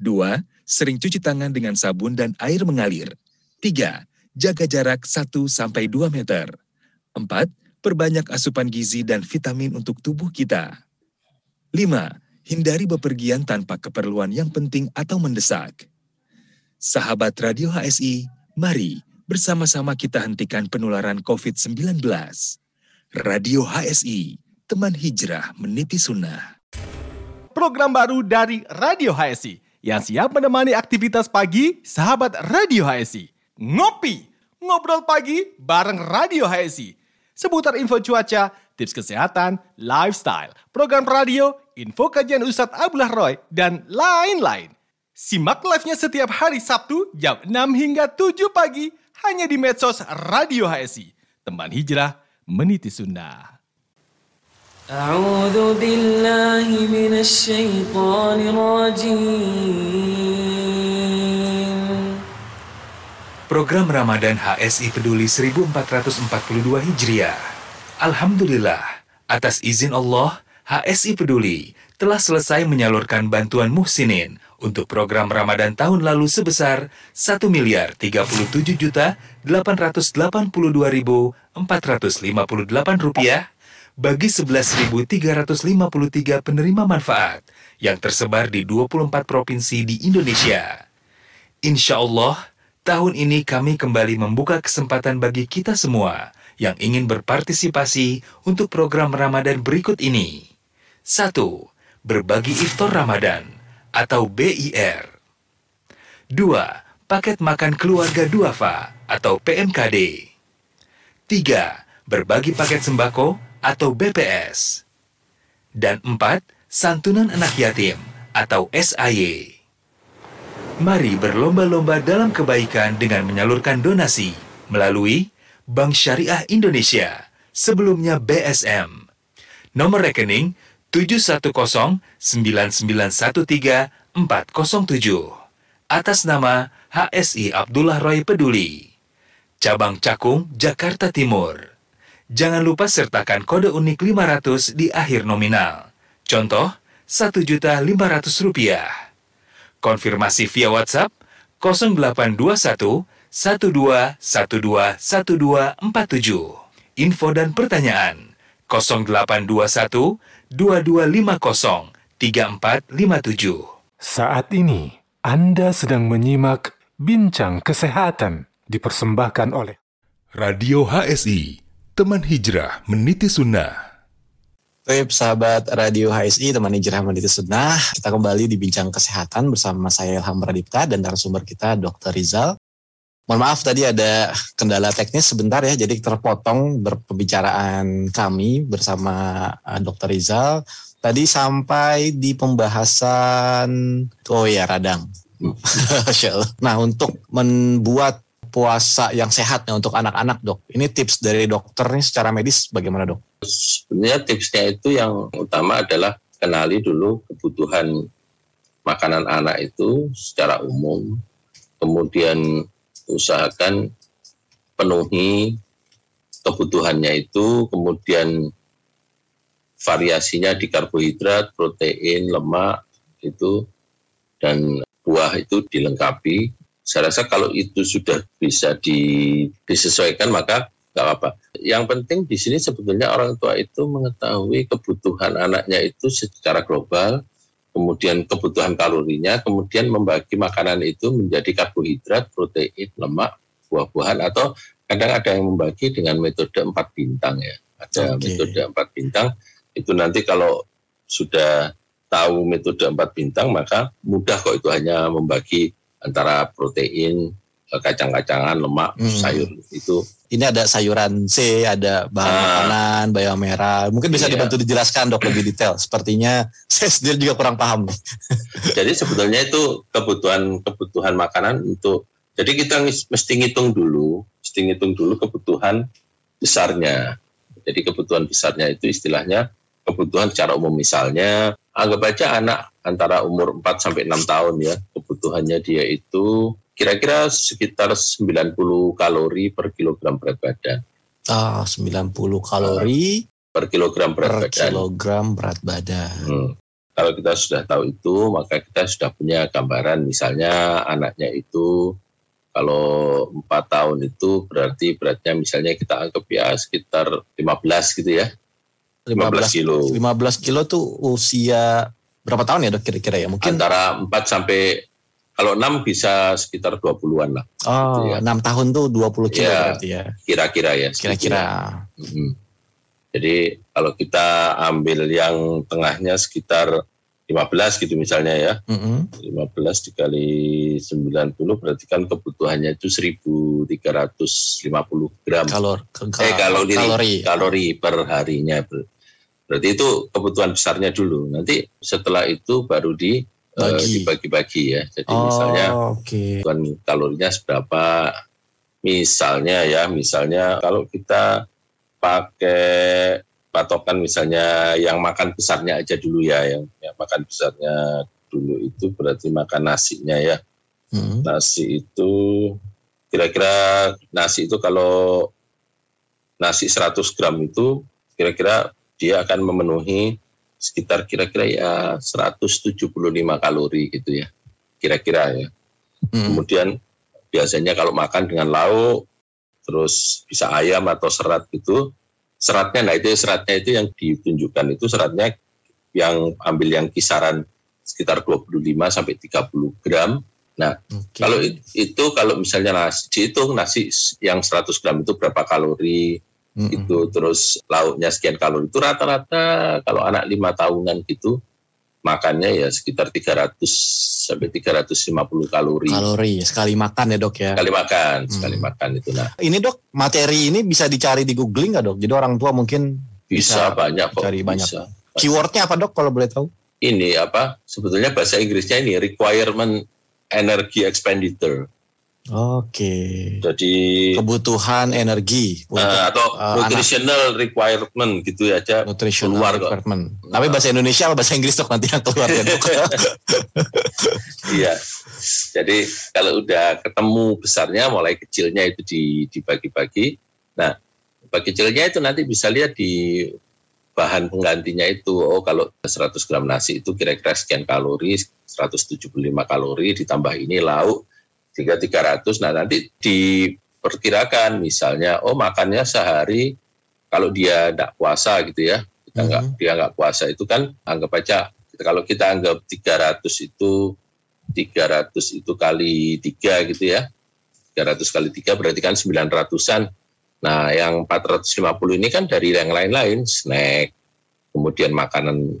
Dua, sering cuci tangan dengan sabun dan air mengalir. Tiga, jaga jarak 1-2 meter. Empat, perbanyak asupan gizi dan vitamin untuk tubuh kita. Lima, hindari bepergian tanpa keperluan yang penting atau mendesak. Sahabat Radio HSI, mari bersama-sama kita hentikan penularan COVID-19. Radio HSI, teman hijrah meniti sunnah. Program baru dari Radio HSI yang siap menemani aktivitas pagi sahabat Radio HSI. Ngopi, ngobrol pagi bareng Radio HSI. Seputar info cuaca, tips kesehatan, lifestyle, program radio, info kajian Ustadz Abdullah Roy, dan lain-lain. Simak live-nya setiap hari Sabtu jam 6 hingga 7 pagi hanya di medsos Radio HSI. Teman hijrah, meniti sunnah. أعوذ بالله من الشيطان الرجيم Program Ramadan HSI Peduli 1442 Hijriah. Alhamdulillah, atas izin Allah, HSI Peduli telah selesai menyalurkan bantuan muhsinin untuk program Ramadan tahun lalu sebesar 1 miliar 37 juta 882 ribu 458 rupiah bagi 11.353 penerima manfaat yang tersebar di 24 provinsi di Indonesia. Insya Allah, tahun ini kami kembali membuka kesempatan bagi kita semua yang ingin berpartisipasi untuk program Ramadan berikut ini. 1. Berbagi Iftar Ramadan atau BIR. 2. Paket Makan Keluarga Duafa atau PMKD. 3. Berbagi paket sembako atau BPS. Dan empat, santunan anak yatim atau SAY. Mari berlomba-lomba dalam kebaikan dengan menyalurkan donasi melalui Bank Syariah Indonesia, sebelumnya BSM. Nomor rekening 7109913 atas nama HSI Abdullah Roy Peduli. Cabang Cakung, Jakarta Timur. Jangan lupa sertakan kode unik 500 di akhir nominal. Contoh, Rp1.500. Konfirmasi via WhatsApp 0821 12121247. Info dan pertanyaan 0821 2250 3457. Saat ini, Anda sedang menyimak Bincang Kesehatan dipersembahkan oleh Radio HSI Teman Hijrah Meniti Sunnah. Baik, sahabat Radio HSI, teman hijrah meniti sunnah. Kita kembali di Bincang Kesehatan bersama saya Ilham Radipta dan narasumber kita Dr. Rizal. Mohon maaf tadi ada kendala teknis sebentar ya, jadi terpotong berpembicaraan kami bersama uh, Dr. Rizal. Tadi sampai di pembahasan, oh ya Radang. nah untuk membuat puasa yang sehat nih untuk anak-anak dok. Ini tips dari dokter nih secara medis bagaimana dok? Sebenarnya tipsnya itu yang utama adalah kenali dulu kebutuhan makanan anak itu secara umum, kemudian usahakan penuhi kebutuhannya itu, kemudian variasinya di karbohidrat, protein, lemak itu dan buah itu dilengkapi saya rasa kalau itu sudah bisa di, disesuaikan maka nggak apa-apa. Yang penting di sini sebetulnya orang tua itu mengetahui kebutuhan anaknya itu secara global, kemudian kebutuhan kalorinya, kemudian membagi makanan itu menjadi karbohidrat, protein, lemak, buah-buahan, atau kadang ada yang membagi dengan metode empat bintang ya. Ada okay. metode empat bintang, itu nanti kalau sudah tahu metode empat bintang maka mudah kok itu hanya membagi antara protein, eh, kacang-kacangan, lemak, Hmm. sayur itu. Ini ada sayuran C, ada bahan Ah. makanan, bayam merah. Mungkin bisa Iya. dibantu dijelaskan dok lebih detail. Sepertinya saya sendiri juga kurang paham. Jadi sebetulnya itu kebutuhan kebutuhan makanan untuk jadi kita mesti ngitung dulu, mesti ngitung dulu kebutuhan besarnya. Jadi kebutuhan besarnya itu istilahnya kebutuhan secara umum misalnya anggap aja anak antara umur 4 sampai 6 tahun ya, kebutuhannya dia itu kira-kira sekitar 90 kalori per kilogram berat badan. Ah, 90 kalori Per kilogram berat per badan. kilogram berat badan. Hmm. Kalau kita sudah tahu itu, maka kita sudah punya gambaran. Misalnya anaknya itu kalau empat tahun itu berarti beratnya misalnya kita anggap ya sekitar 15 gitu ya, 15 kilo. 15 kilo tuh usia berapa tahun ya dok kira-kira ya? Mungkin Antara 4 sampai kalau 6 bisa sekitar 20-an lah oh, gitu ya. 6 tahun tuh 20 kilo Iya. berarti ya. kira-kira ya. Kira-kira. Mhm. Jadi kalau kita ambil yang tengahnya sekitar 15 gitu misalnya ya, Mm-mm. 15 dikali 90 berarti kan kebutuhannya itu 1350 gram Kalor, ke- eh kalori, kalori. kalori per harinya. Ber- Berarti itu kebutuhan besarnya dulu. Nanti setelah itu baru di Bagi. dibagi-bagi ya. Jadi Oh, misalnya kebutuhan kalorinya seberapa. Misalnya ya, misalnya kalau kita pakai patokan misalnya yang makan besarnya aja dulu ya, yang, yang makan besarnya dulu itu berarti makan nasinya ya. Mm. Nasi itu kira-kira nasi itu kalau nasi 100 gram itu kira-kira dia akan memenuhi sekitar kira-kira ya 175 kalori gitu ya. Kira-kira ya. Mm. Kemudian biasanya kalau makan dengan lauk, terus bisa ayam atau serat gitu, seratnya, nah itu seratnya itu yang ditunjukkan itu seratnya yang ambil yang kisaran sekitar 25 sampai 30 gram. Oke. Kalau it- itu kalau misalnya nasi dihitung nasi yang 100 gram itu berapa kalori Mm-mm. itu terus lauknya sekian kalori itu rata-rata kalau anak lima tahunan gitu makannya ya sekitar 300 sampai 350 kalori kalori sekali makan ya dok ya. sekali makan Hmm. sekali makan itu nah Ini dok materi ini bisa dicari di googling nggak dok? Jadi orang tua mungkin bisa, Bisa banyak kok cari banyak. bisa. keywordnya apa dok kalau boleh tahu? ini apa sebetulnya bahasa Inggrisnya ini requirement energy expenditure Oke. jadi Kebutuhan energi untuk eh, atau anak. nutritional requirement gitu ya aja nutritional keluar kok. requirement. Tapi bahasa Indonesia apa bahasa Inggris dok nanti yang keluar ya dok? Iya. Jadi kalau udah ketemu besarnya mulai kecilnya itu di- dibagi-bagi. Nah, bagi kecilnya itu nanti bisa lihat di bahan penggantinya itu. Oh, kalau 100 gram nasi itu kira-kira sekian kalori, 175 kalori ditambah ini lauk 3300. Nah, nanti diperkirakan misalnya oh makannya sehari kalau dia tidak puasa gitu ya. Kita nggak Mhm. dia nggak puasa itu kan anggap aja kalau kita anggap 300 itu 300 itu kali 3 gitu ya. 300 kali 3 berarti kan 900-an. Nah, yang 450 ini kan dari yang lain-lain, snack, kemudian makanan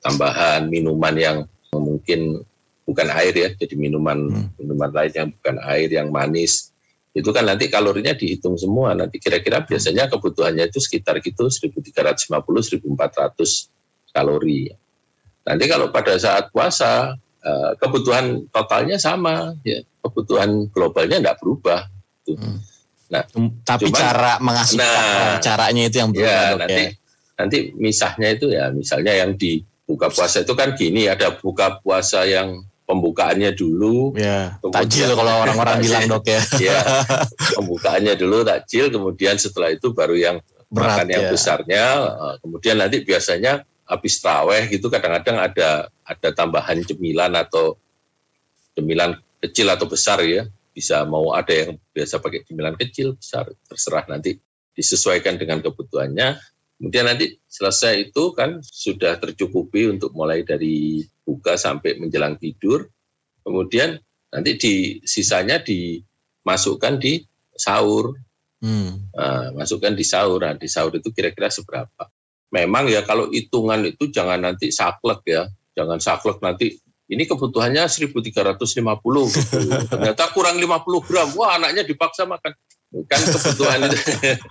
tambahan, minuman yang mungkin bukan air ya, jadi minuman Hmm. minuman lain yang bukan air, yang manis. Itu kan nanti kalorinya dihitung semua. Nanti kira-kira biasanya kebutuhannya itu sekitar gitu 1350 1400 kalori. Nanti kalau pada saat puasa eh, kebutuhan totalnya sama ya. Kebutuhan globalnya tidak berubah. Tapi Cuman- cara mengasuh Nah. caranya itu yang berubah Ya, nanti ya. nanti misahnya itu ya misalnya yang di buka puasa itu kan gini ada buka puasa yang pembukaannya dulu Ya, tajil kalau orang-orang bilang dok ya. ya pembukaannya dulu takjil kemudian setelah itu baru yang Berat makan yang ya. besarnya eh, kemudian nanti biasanya habis traweh gitu kadang-kadang ada ada tambahan cemilan atau cemilan kecil atau besar ya bisa mau ada yang biasa pakai cemilan kecil besar terserah nanti disesuaikan dengan kebutuhannya kemudian nanti selesai itu kan sudah tercukupi untuk mulai dari buka sampai menjelang tidur kemudian nanti di sisanya dimasukkan di sahur Hmm. Nah, masukkan di sahur. Nah, di sahur itu kira-kira seberapa? Memang ya kalau hitungan itu jangan nanti saklek ya. jangan saklek nanti ini kebutuhannya 1350 gitu. Ternyata kurang 50 gram. Wah, anaknya dipaksa makan. Kan kebutuhan itu.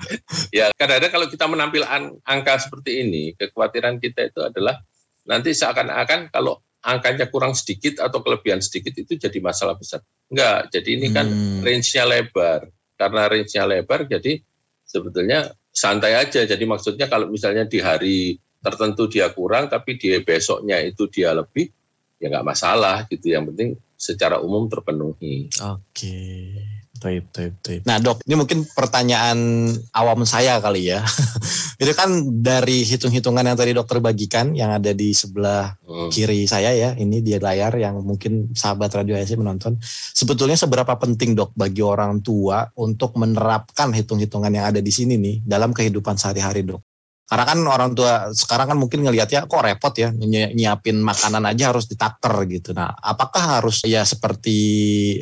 ya, kadang-kadang kalau kita menampilkan angka seperti ini, kekhawatiran kita itu adalah nanti seakan-akan kalau angkanya kurang sedikit atau kelebihan sedikit itu jadi masalah besar. Enggak, jadi ini kan Hmm. range-nya lebar. Karena range-nya lebar, jadi sebetulnya santai aja. Jadi maksudnya kalau misalnya di hari tertentu dia kurang, tapi di besoknya itu dia lebih, ya nggak masalah gitu. Yang penting secara umum terpenuhi. Oke. Taib, taib, taib. Nah dok, ini mungkin pertanyaan awam saya kali ya. Itu kan dari hitung-hitungan yang tadi dokter bagikan, yang ada di sebelah Hmm. kiri saya ya, ini di layar yang mungkin sahabat Radio ASI menonton. Sebetulnya seberapa penting dok bagi orang tua untuk menerapkan hitung-hitungan yang ada di sini nih dalam kehidupan sehari-hari dok? Karena kan orang tua sekarang kan mungkin ngelihatnya kok repot ya ny- nyiapin makanan aja harus ditakter gitu. Nah, apakah harus ya seperti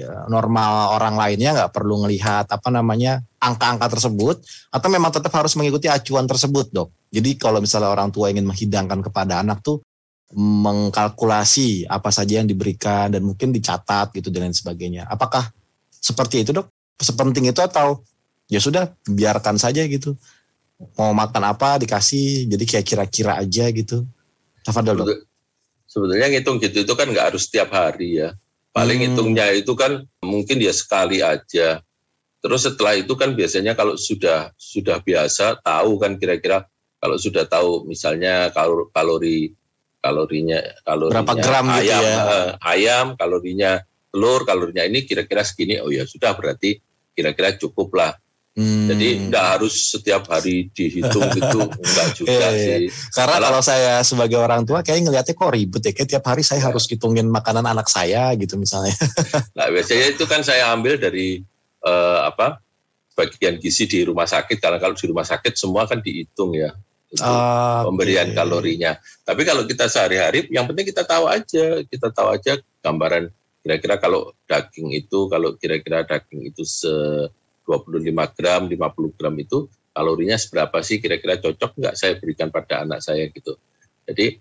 eh, normal orang lainnya nggak perlu ngelihat apa namanya angka-angka tersebut atau memang tetap harus mengikuti acuan tersebut dok? Jadi kalau misalnya orang tua ingin menghidangkan kepada anak tuh mengkalkulasi apa saja yang diberikan dan mungkin dicatat gitu dan lain sebagainya. Apakah seperti itu dok? Sepenting itu atau ya sudah biarkan saja gitu? Mau makan apa dikasih jadi kayak kira-kira aja gitu. Tafadol dok. Betul. Sebetulnya ngitung gitu itu kan nggak harus setiap hari ya. Paling Hmm. hitungnya itu kan mungkin dia sekali aja. Terus setelah itu kan biasanya kalau sudah sudah biasa tahu kan kira-kira kalau sudah tahu misalnya kalor- kalori kalorinya kalorinya Berapa gram gitu ayam ya. eh, ayam kalorinya telur kalorinya ini kira-kira segini oh ya sudah berarti kira-kira cukup lah. Hmm. Jadi nggak harus setiap hari dihitung gitu enggak juga Iya, iya. sih. Karena Malah- kalau saya sebagai orang tua kayak ngelihatnya kok ribet ya. Kayak tiap hari saya harus hitungin makanan anak saya gitu misalnya. Nah, biasanya itu kan saya ambil dari eh, apa bagian gizi di rumah sakit karena kalau di rumah sakit semua kan dihitung ya itu Ah, pemberian kalorinya. Tapi kalau kita sehari-hari, yang penting kita tahu aja, kita tahu aja gambaran kira-kira kalau daging itu, kalau kira-kira daging itu se 25 gram, 50 gram itu kalorinya seberapa sih kira-kira cocok nggak saya berikan pada anak saya gitu. Jadi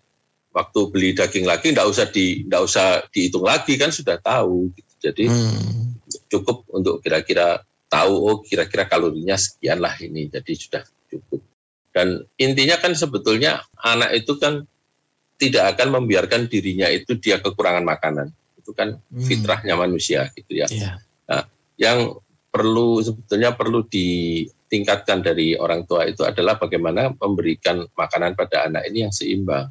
waktu beli daging lagi nggak usah di nggak usah dihitung lagi kan sudah tahu gitu. Jadi Hmm. cukup untuk kira-kira tahu oh kira-kira kalorinya sekian lah ini jadi sudah cukup dan intinya kan sebetulnya anak itu kan tidak akan membiarkan dirinya itu dia kekurangan makanan itu kan Hmm. fitrahnya manusia gitu ya Iya. yang perlu sebetulnya perlu ditingkatkan dari orang tua itu adalah bagaimana memberikan makanan pada anak ini yang seimbang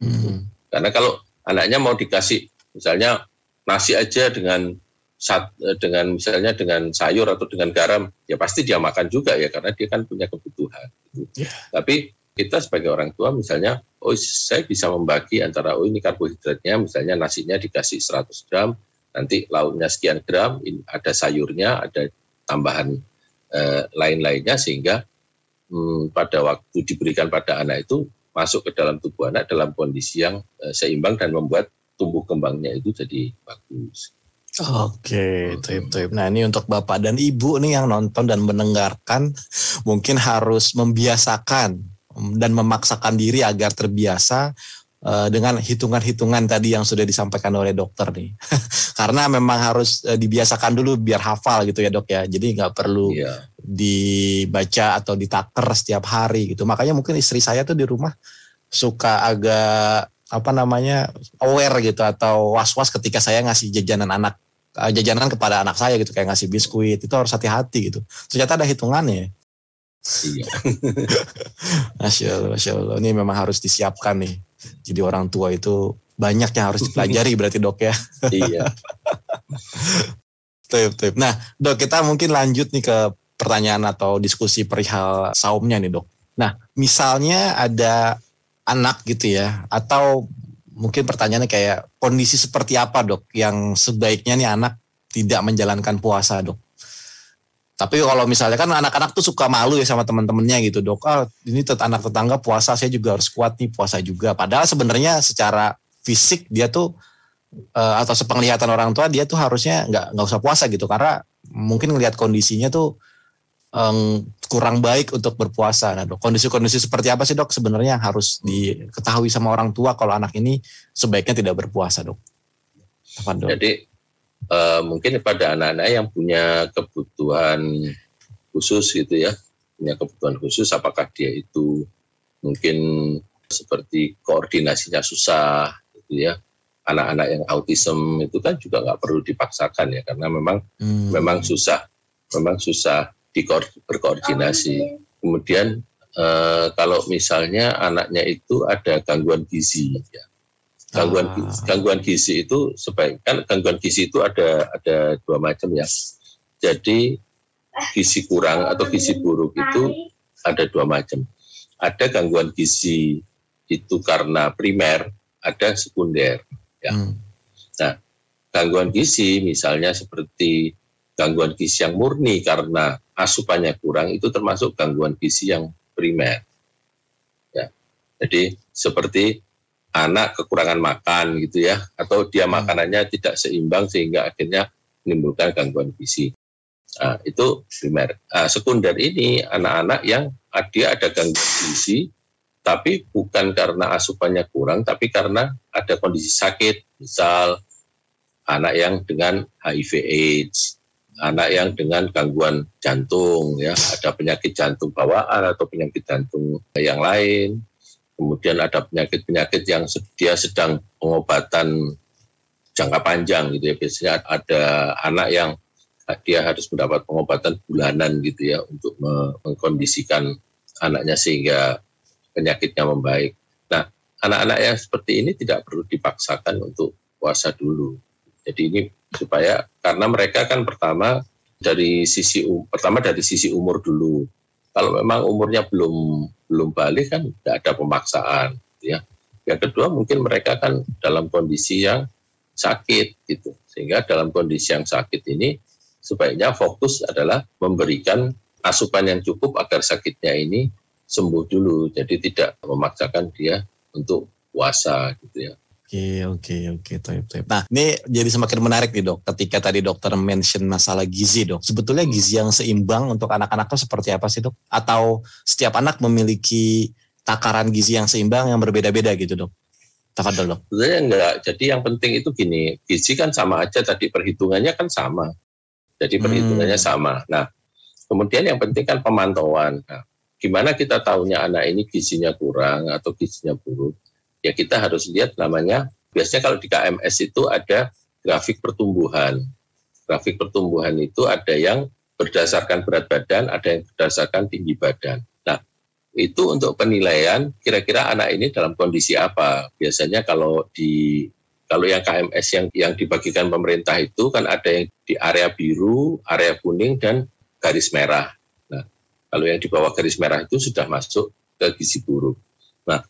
Hmm. karena kalau anaknya mau dikasih misalnya nasi aja dengan sat- eh, dengan misalnya dengan sayur atau dengan garam, ya pasti dia makan juga ya karena dia kan punya kebutuhan. Ya. Tapi kita sebagai orang tua misalnya, oh saya bisa membagi antara oh ini karbohidratnya misalnya nasinya dikasih 100 gram, nanti lauknya sekian gram, ini ada sayurnya, ada tambahan eh, lain-lainnya sehingga hmm, pada waktu diberikan pada anak itu masuk ke dalam tubuh anak dalam kondisi yang eh, seimbang dan membuat tumbuh kembangnya itu jadi bagus. Oke, taib taib. Nah ini untuk bapak dan ibu nih yang nonton dan mendengarkan mungkin harus membiasakan mm, dan memaksakan diri agar terbiasa eh, dengan hitungan-hitungan tadi yang sudah disampaikan oleh dokter nih. Karena memang harus eh, dibiasakan dulu biar hafal gitu ya dok ya. Jadi nggak perlu Iya. dibaca atau ditaker setiap hari gitu. Makanya mungkin istri saya tuh di rumah suka agak apa namanya aware gitu atau was-was ketika saya ngasih jajanan anak eh, jajanan kepada anak saya gitu kayak ngasih biskuit itu harus hati-hati gitu. Ternyata ada hitungannya. Iya. Masya Allah, Masya Allah. Ini memang harus disiapkan nih. Jadi orang tua itu banyak yang harus dipelajari berarti dok ya. iya. Tuh, tuh. Nah, dok kita mungkin lanjut nih ke pertanyaan atau diskusi perihal saumnya nih dok. Nah, misalnya ada anak gitu ya, atau mungkin pertanyaannya kayak kondisi seperti apa dok yang sebaiknya nih anak tidak menjalankan puasa dok. Tapi kalau misalnya kan anak-anak tuh suka malu ya sama teman-temannya gitu dok. Ah, ini tet- anak tetangga puasa saya juga harus kuat nih puasa juga. Padahal sebenarnya secara fisik dia tuh eh, atau sepenglihatan orang tua dia tuh harusnya nggak nggak usah puasa gitu karena mungkin ngelihat kondisinya tuh em, kurang baik untuk berpuasa. Nah, dok, kondisi-kondisi seperti apa sih dok sebenarnya yang harus diketahui sama orang tua kalau anak ini sebaiknya tidak berpuasa dok? Tafadol. Jadi eh, mungkin pada anak-anak yang punya kebutuhan khusus gitu ya, punya kebutuhan khusus, apakah dia itu mungkin seperti koordinasinya susah gitu ya. Anak-anak yang autism itu kan juga nggak perlu dipaksakan ya, karena memang Hmm. memang susah, memang susah berkoordinasi. Kemudian eh, kalau misalnya anaknya itu ada gangguan gizi, ya. Gangguan Ah. gizi, gangguan gizi itu sebaik kan gangguan gizi itu ada ada dua macam ya. Jadi gizi kurang atau gizi buruk itu ada dua macam. Ada gangguan gizi itu karena primer, ada sekunder. Ya. Hmm. Gangguan gizi misalnya seperti gangguan gizi yang murni karena asupannya kurang itu termasuk gangguan gizi yang primer. Ya. Jadi seperti anak kekurangan makan gitu ya atau dia Hmm. makanannya tidak seimbang sehingga akhirnya menimbulkan gangguan gizi. Nah, itu primer. Nah, sekunder ini anak-anak yang ah, dia ada gangguan gizi tapi bukan karena asupannya kurang tapi karena ada kondisi sakit misal anak yang dengan HIV AIDS, anak yang dengan gangguan jantung ya, ada penyakit jantung bawaan atau penyakit jantung yang lain. Kemudian ada penyakit-penyakit yang dia sedang pengobatan jangka panjang gitu ya. Biasanya ada anak yang dia harus mendapat pengobatan bulanan gitu ya untuk me- mengkondisikan anaknya sehingga penyakitnya membaik. Nah, anak-anak yang seperti ini tidak perlu dipaksakan untuk puasa dulu. Jadi ini supaya karena mereka kan pertama dari sisi pertama dari sisi umur dulu. Kalau memang umurnya belum belum balik kan tidak ada pemaksaan, ya. Yang kedua mungkin mereka kan dalam kondisi yang sakit gitu, sehingga dalam kondisi yang sakit ini sebaiknya fokus adalah memberikan asupan yang cukup agar sakitnya ini sembuh dulu. Jadi tidak memaksakan dia untuk puasa gitu ya. Oke, oke, oke, toib, toib. Nah, ini jadi semakin menarik nih dok. Ketika tadi dokter mention masalah gizi dok. Sebetulnya gizi yang seimbang untuk anak-anak itu seperti apa sih dok? Atau setiap anak memiliki takaran gizi yang seimbang yang berbeda-beda gitu dok? Tafadol dok. Sebenarnya enggak. Jadi yang penting itu gini, gizi kan sama aja tadi perhitungannya kan sama. Jadi perhitungannya Hmm. sama. Nah, kemudian yang penting kan pemantauan. Nah, gimana kita tahunya anak ini gizinya kurang atau gizinya buruk? Ya kita harus lihat namanya, biasanya kalau di KMS itu ada grafik pertumbuhan. Grafik pertumbuhan itu ada yang berdasarkan berat badan, ada yang berdasarkan tinggi badan. Nah, itu untuk penilaian kira-kira anak ini dalam kondisi apa. Biasanya kalau di kalau yang KMS yang yang dibagikan pemerintah itu kan ada yang di area biru, area kuning dan garis merah. Nah, kalau yang di bawah garis merah itu sudah masuk ke gizi buruk. Nah,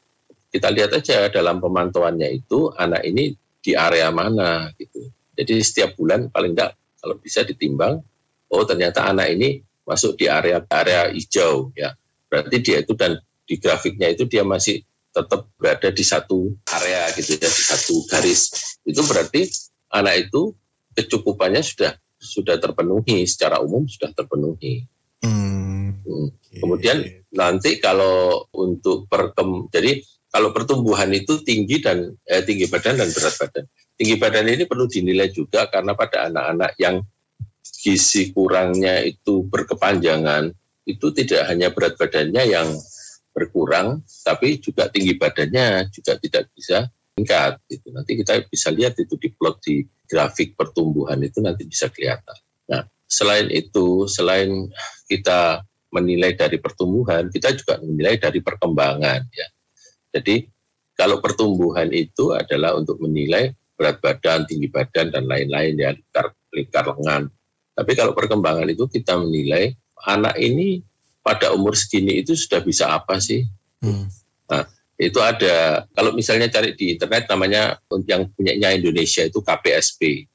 kita lihat aja dalam pemantauannya itu anak ini di area mana gitu. Jadi setiap bulan paling enggak kalau bisa ditimbang, oh ternyata anak ini masuk di area area hijau ya. Berarti dia itu dan di grafiknya itu dia masih tetap berada di satu area gitu ya, di satu garis. Itu berarti anak itu kecukupannya sudah sudah terpenuhi secara umum sudah terpenuhi. Hmm. Hmm. Kemudian nanti kalau untuk perkem jadi kalau pertumbuhan itu tinggi dan eh, tinggi badan dan berat badan. Tinggi badan ini perlu dinilai juga karena pada anak-anak yang gizi kurangnya itu berkepanjangan itu tidak hanya berat badannya yang berkurang tapi juga tinggi badannya juga tidak bisa meningkat gitu. Nanti kita bisa lihat itu di plot di grafik pertumbuhan itu nanti bisa kelihatan. Nah, selain itu, selain kita menilai dari pertumbuhan, kita juga menilai dari perkembangan ya. Jadi kalau pertumbuhan itu adalah untuk menilai berat badan, tinggi badan dan lain-lain ya lingkar lingkar lengan. Tapi kalau perkembangan itu kita menilai anak ini pada umur segini itu sudah bisa apa sih? Hmm. Nah, itu ada kalau misalnya cari di internet namanya yang punyanya Indonesia itu KPSP.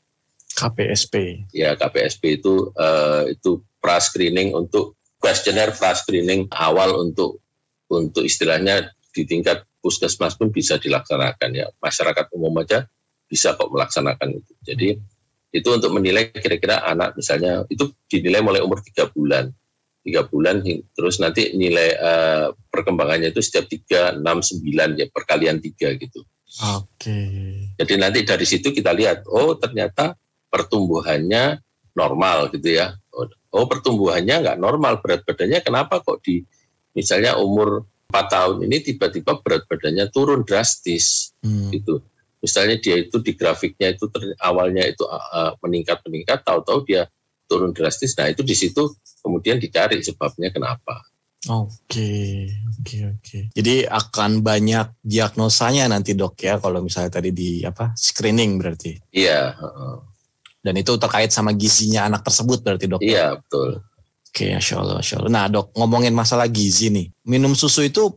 KPSP. Ya, KPSP itu eh, itu pra screening untuk kuesioner pra screening awal untuk untuk istilahnya di tingkat puskesmas pun bisa dilaksanakan ya. Masyarakat umum aja bisa kok melaksanakan itu. Jadi itu untuk menilai kira-kira anak misalnya itu dinilai mulai umur tiga bulan. tiga bulan terus nanti nilai eh, perkembangannya itu setiap tiga enam sembilan ya perkalian tiga gitu Oke. jadi nanti dari situ kita lihat oh ternyata pertumbuhannya normal gitu ya oh, oh pertumbuhannya nggak normal berat badannya kenapa kok di misalnya umur 4 tahun ini tiba-tiba berat badannya turun drastis Hmm. gitu. Misalnya dia itu di grafiknya itu ter- awalnya itu uh, meningkat meningkat, tahu-tahu dia turun drastis. Nah itu di situ kemudian dicari sebabnya kenapa. Oke, oke, oke. Jadi akan banyak diagnosanya nanti dok ya kalau misalnya tadi di apa screening berarti. Iya, Dan itu terkait sama gizinya anak tersebut berarti dok. ya? iya betul. Oke, masya Allah, masya Allah. Nah dok ngomongin masalah gizi nih, minum susu itu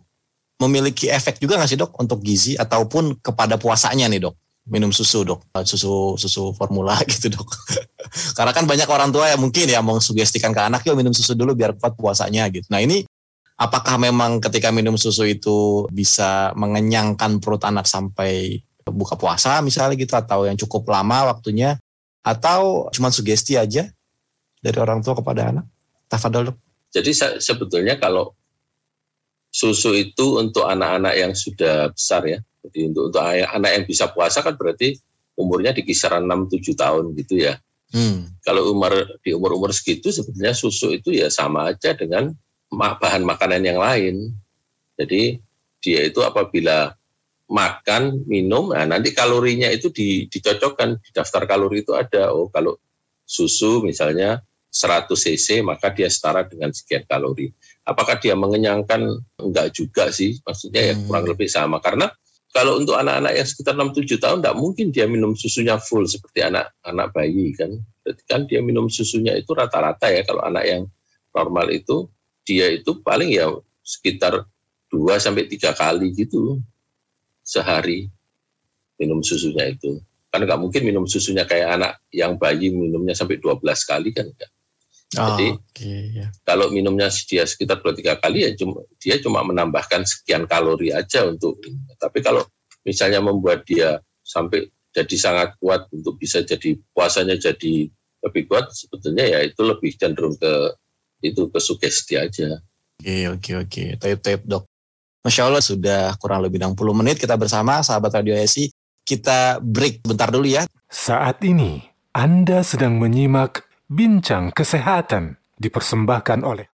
memiliki efek juga nggak sih dok untuk gizi ataupun kepada puasanya nih dok? Minum susu dok, susu susu formula gitu dok. Karena kan banyak orang tua yang mungkin ya mengsugestikan ke anak yuk minum susu dulu biar kuat puasanya gitu. Nah ini apakah memang ketika minum susu itu bisa mengenyangkan perut anak sampai buka puasa misalnya gitu atau yang cukup lama waktunya atau cuma sugesti aja dari orang tua kepada anak? Tafadol dok. Jadi se- sebetulnya kalau susu itu untuk anak-anak yang sudah besar ya. Jadi untuk untuk anak yang bisa puasa kan berarti umurnya di kisaran 6-7 tahun gitu ya. Hmm. Kalau umur di umur-umur segitu sebetulnya susu itu ya sama aja dengan bahan makanan yang lain. Jadi dia itu apabila makan, minum, nah nanti kalorinya itu di, dicocokkan di daftar kalori itu ada. Oh kalau susu misalnya 100 cc maka dia setara dengan sekian kalori. Apakah dia mengenyangkan? Enggak juga sih, maksudnya ya Hmm. kurang lebih sama. Karena kalau untuk anak-anak yang sekitar 6-7 tahun tidak mungkin dia minum susunya full seperti anak-anak bayi kan. Jadi kan dia minum susunya itu rata-rata ya kalau anak yang normal itu dia itu paling ya sekitar 2 sampai 3 kali gitu sehari minum susunya itu. Kan nggak mungkin minum susunya kayak anak yang bayi minumnya sampai 12 kali kan enggak. Jadi- Oke, ya. Kalau minumnya dia sekitar 2-3 kali ya cuma dia cuma menambahkan sekian kalori aja untuk tapi kalau misalnya membuat dia sampai jadi sangat kuat untuk bisa jadi puasanya jadi lebih kuat sebetulnya ya itu lebih cenderung ke itu ke sugesti aja. Oke, oke, oke. Tape, tape, dok. Masya Allah sudah kurang lebih 60 menit kita bersama sahabat Radio SI. Kita break bentar dulu ya. Saat ini Anda sedang menyimak Bincang Kesehatan dipersembahkan oleh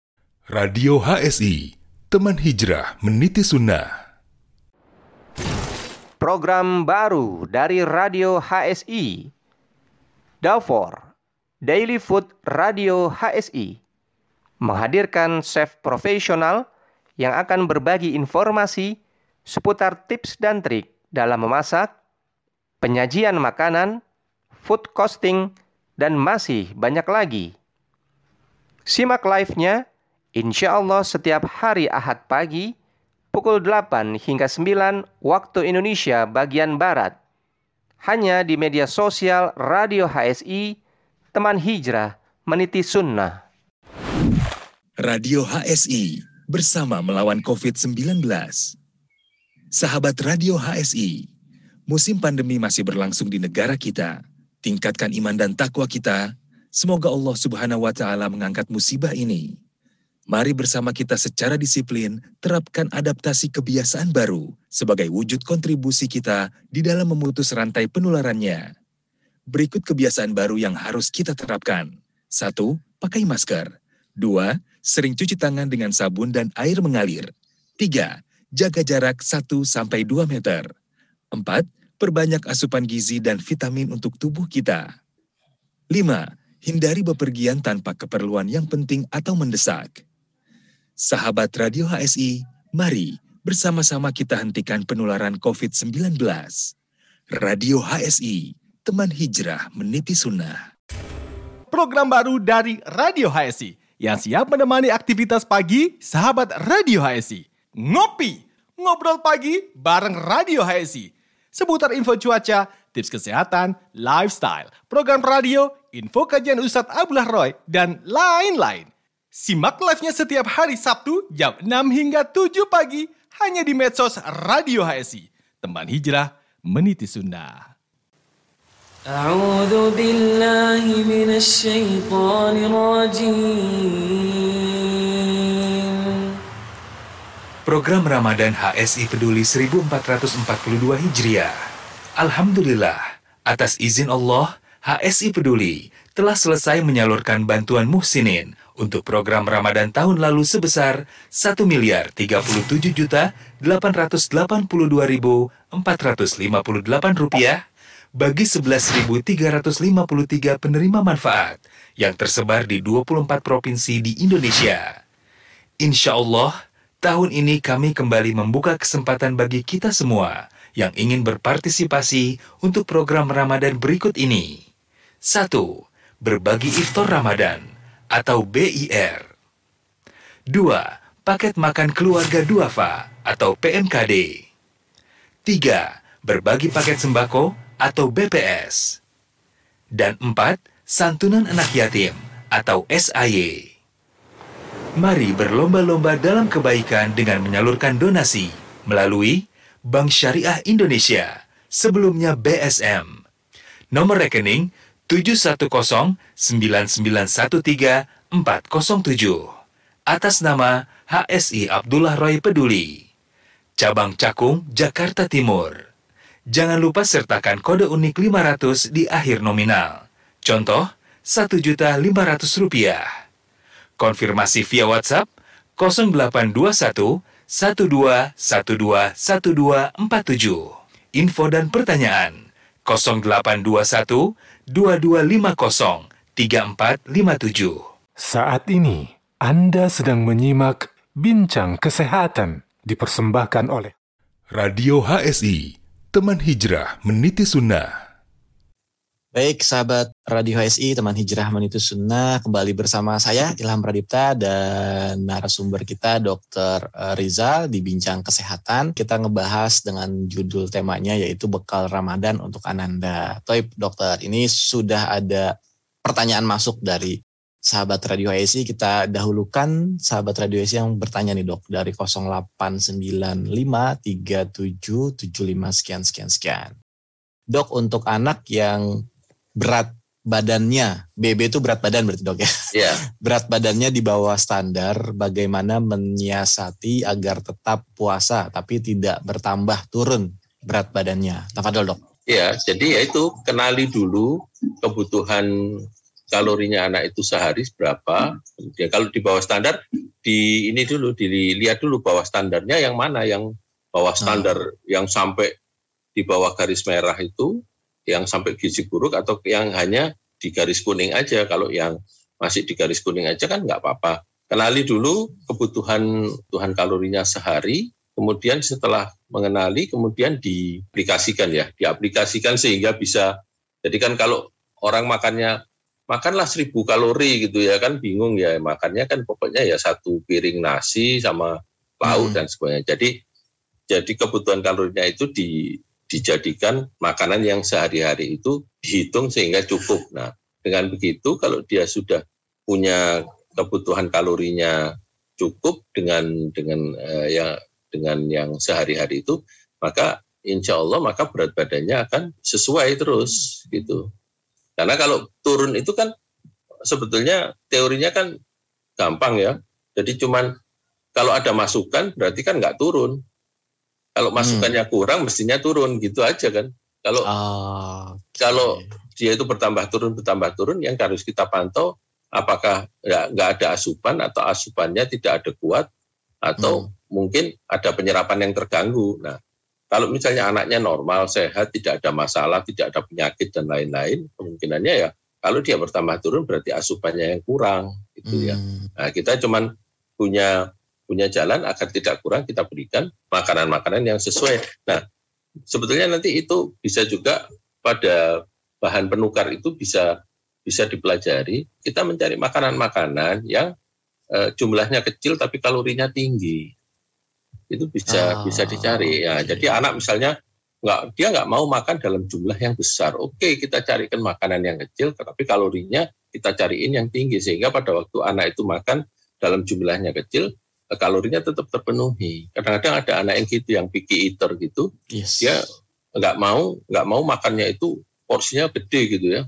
Radio HSI, teman hijrah meniti sunnah. Program baru dari Radio HSI. Dalfor, Daily Food Radio HSI, menghadirkan chef profesional yang akan berbagi informasi seputar tips dan trik dalam memasak, penyajian makanan, food costing, dan masih banyak lagi. Simak live-nya insya Allah setiap hari Ahad pagi pukul 8 hingga 9 waktu Indonesia bagian Barat. Hanya di media sosial Radio HSI, teman hijrah meniti sunnah. Radio HSI bersama melawan COVID-19. Sahabat Radio HSI, musim pandemi masih berlangsung di negara kita. Tingkatkan iman dan takwa kita. Semoga Allah Subhanahu wa taala mengangkat musibah ini. Mari bersama kita secara disiplin terapkan adaptasi kebiasaan baru sebagai wujud kontribusi kita di dalam memutus rantai penularannya. Berikut kebiasaan baru yang harus kita terapkan. Satu, pakai masker. Dua, sering cuci tangan dengan sabun dan air mengalir. Tiga, jaga jarak 1-2 meter. Empat, perbanyak asupan gizi dan vitamin untuk tubuh kita. Lima, hindari bepergian tanpa keperluan yang penting atau mendesak. Sahabat Radio HSI, mari bersama-sama kita hentikan penularan COVID-19. Radio HSI, teman hijrah meniti sunnah. Program baru dari Radio HSI yang siap menemani aktivitas pagi sahabat Radio HSI. Ngopi, ngobrol pagi bareng Radio HSI Seputar info cuaca, tips kesehatan, lifestyle, program radio, info kajian Ustadz Abdullah Roy, dan lain-lain. Simak live-nya setiap hari Sabtu jam 6 hingga 7 pagi hanya di medsos Radio HSI. Teman hijrah meniti sunnah. أعوذ بالله من الشيطان الرجيم Program Ramadan HSI Peduli 1442 Hijriah. Alhamdulillah, atas izin Allah, HSI Peduli telah selesai menyalurkan bantuan muhsinin untuk program Ramadan tahun lalu sebesar 1 miliar 37 juta 882.458 rupiah bagi 11.353 penerima manfaat yang tersebar di 24 provinsi di Indonesia. Insya Allah, tahun ini kami kembali membuka kesempatan bagi kita semua yang ingin berpartisipasi untuk program Ramadan berikut ini. 1. Berbagi Iftar Ramadan atau BIR. 2. Paket Makan Keluarga Duafa atau PMKD. 3. Berbagi paket sembako atau BPS. Dan 4. Santunan Anak Yatim atau SAY. Mari berlomba-lomba dalam kebaikan dengan menyalurkan donasi melalui Bank Syariah Indonesia, sebelumnya BSM. Nomor rekening 7109913 atas nama HSI Abdullah Roy Peduli. Cabang Cakung, Jakarta Timur. Jangan lupa sertakan kode unik 500 di akhir nominal. Contoh, Rp1.500. Konfirmasi via WhatsApp 0821 1212 1247. Info dan pertanyaan 0821 2250 3457. Saat ini, Anda sedang menyimak Bincang Kesehatan dipersembahkan oleh Radio HSI, teman hijrah meniti sunnah. Baik, sahabat Radio HSI, teman hijrah meniti sunnah, kembali bersama saya Ilham Pradipta dan narasumber kita Dr. Rizal di Bincang Kesehatan. Kita ngebahas dengan judul temanya yaitu Bekal Ramadan untuk Ananda. Toib, dokter, ini sudah ada pertanyaan masuk dari sahabat Radio HSI. Kita dahulukan sahabat Radio HSI yang bertanya nih dok, dari 08953775 sekian sekian sekian. Dok, untuk anak yang berat badannya, BB itu berat badan berarti dok ya? Ya, Berat badannya di bawah standar, bagaimana menyiasati agar tetap puasa tapi tidak bertambah turun berat badannya. Tafadol dok. ya. Jadi ya itu kenali dulu kebutuhan kalorinya anak itu sehari berapa. Kemudian kalau di bawah standar, di ini dulu dilihat dulu bawah standarnya yang mana yang bawah standar yang sampai di bawah garis merah itu yang sampai gizi buruk atau yang hanya di garis kuning aja. Kalau yang masih di garis kuning aja kan nggak apa-apa. Kenali dulu kebutuhan Tuhan kalorinya sehari, kemudian setelah mengenali, kemudian diaplikasikan ya, diaplikasikan sehingga bisa. Jadi kan kalau orang makannya makanlah seribu kalori gitu ya kan bingung ya makannya kan pokoknya ya satu piring nasi sama lauk Hmm. dan sebagainya. Jadi jadi kebutuhan kalorinya itu di dijadikan makanan yang sehari-hari itu dihitung sehingga cukup. Nah, dengan begitu kalau dia sudah punya kebutuhan kalorinya cukup dengan dengan eh, ya dengan yang sehari-hari itu, maka insya Allah maka berat badannya akan sesuai terus gitu. Karena kalau turun itu kan sebetulnya teorinya kan gampang ya. Jadi cuman kalau ada masukan berarti kan nggak turun. Kalau masukannya kurang mestinya turun gitu aja kan. Kalau Ah, kalau dia itu bertambah turun bertambah turun yang harus kita pantau apakah nggak nggak ada asupan atau asupannya tidak ada kuat atau mungkin ada penyerapan yang terganggu. Nah, kalau misalnya anaknya normal, sehat, tidak ada masalah, tidak ada penyakit dan lain-lain, kemungkinannya ya kalau dia bertambah turun berarti asupannya yang kurang gitu ya. Hmm. Nah, kita cuman punya punya jalan agar tidak kurang kita berikan makanan-makanan yang sesuai. Nah, sebetulnya nanti itu bisa juga pada bahan penukar itu bisa bisa dipelajari. Kita mencari makanan-makanan yang eh, jumlahnya kecil tapi kalorinya tinggi. Itu bisa Ah, bisa dicari. Ya, oke. jadi anak misalnya nggak dia nggak mau makan dalam jumlah yang besar. Oke, kita carikan makanan yang kecil tapi kalorinya kita cariin yang tinggi sehingga pada waktu anak itu makan dalam jumlahnya kecil kalorinya tetap terpenuhi. Kadang-kadang ada anak yang gitu yang picky eater gitu, Yes. dia nggak mau nggak mau makannya itu porsinya gede gitu ya.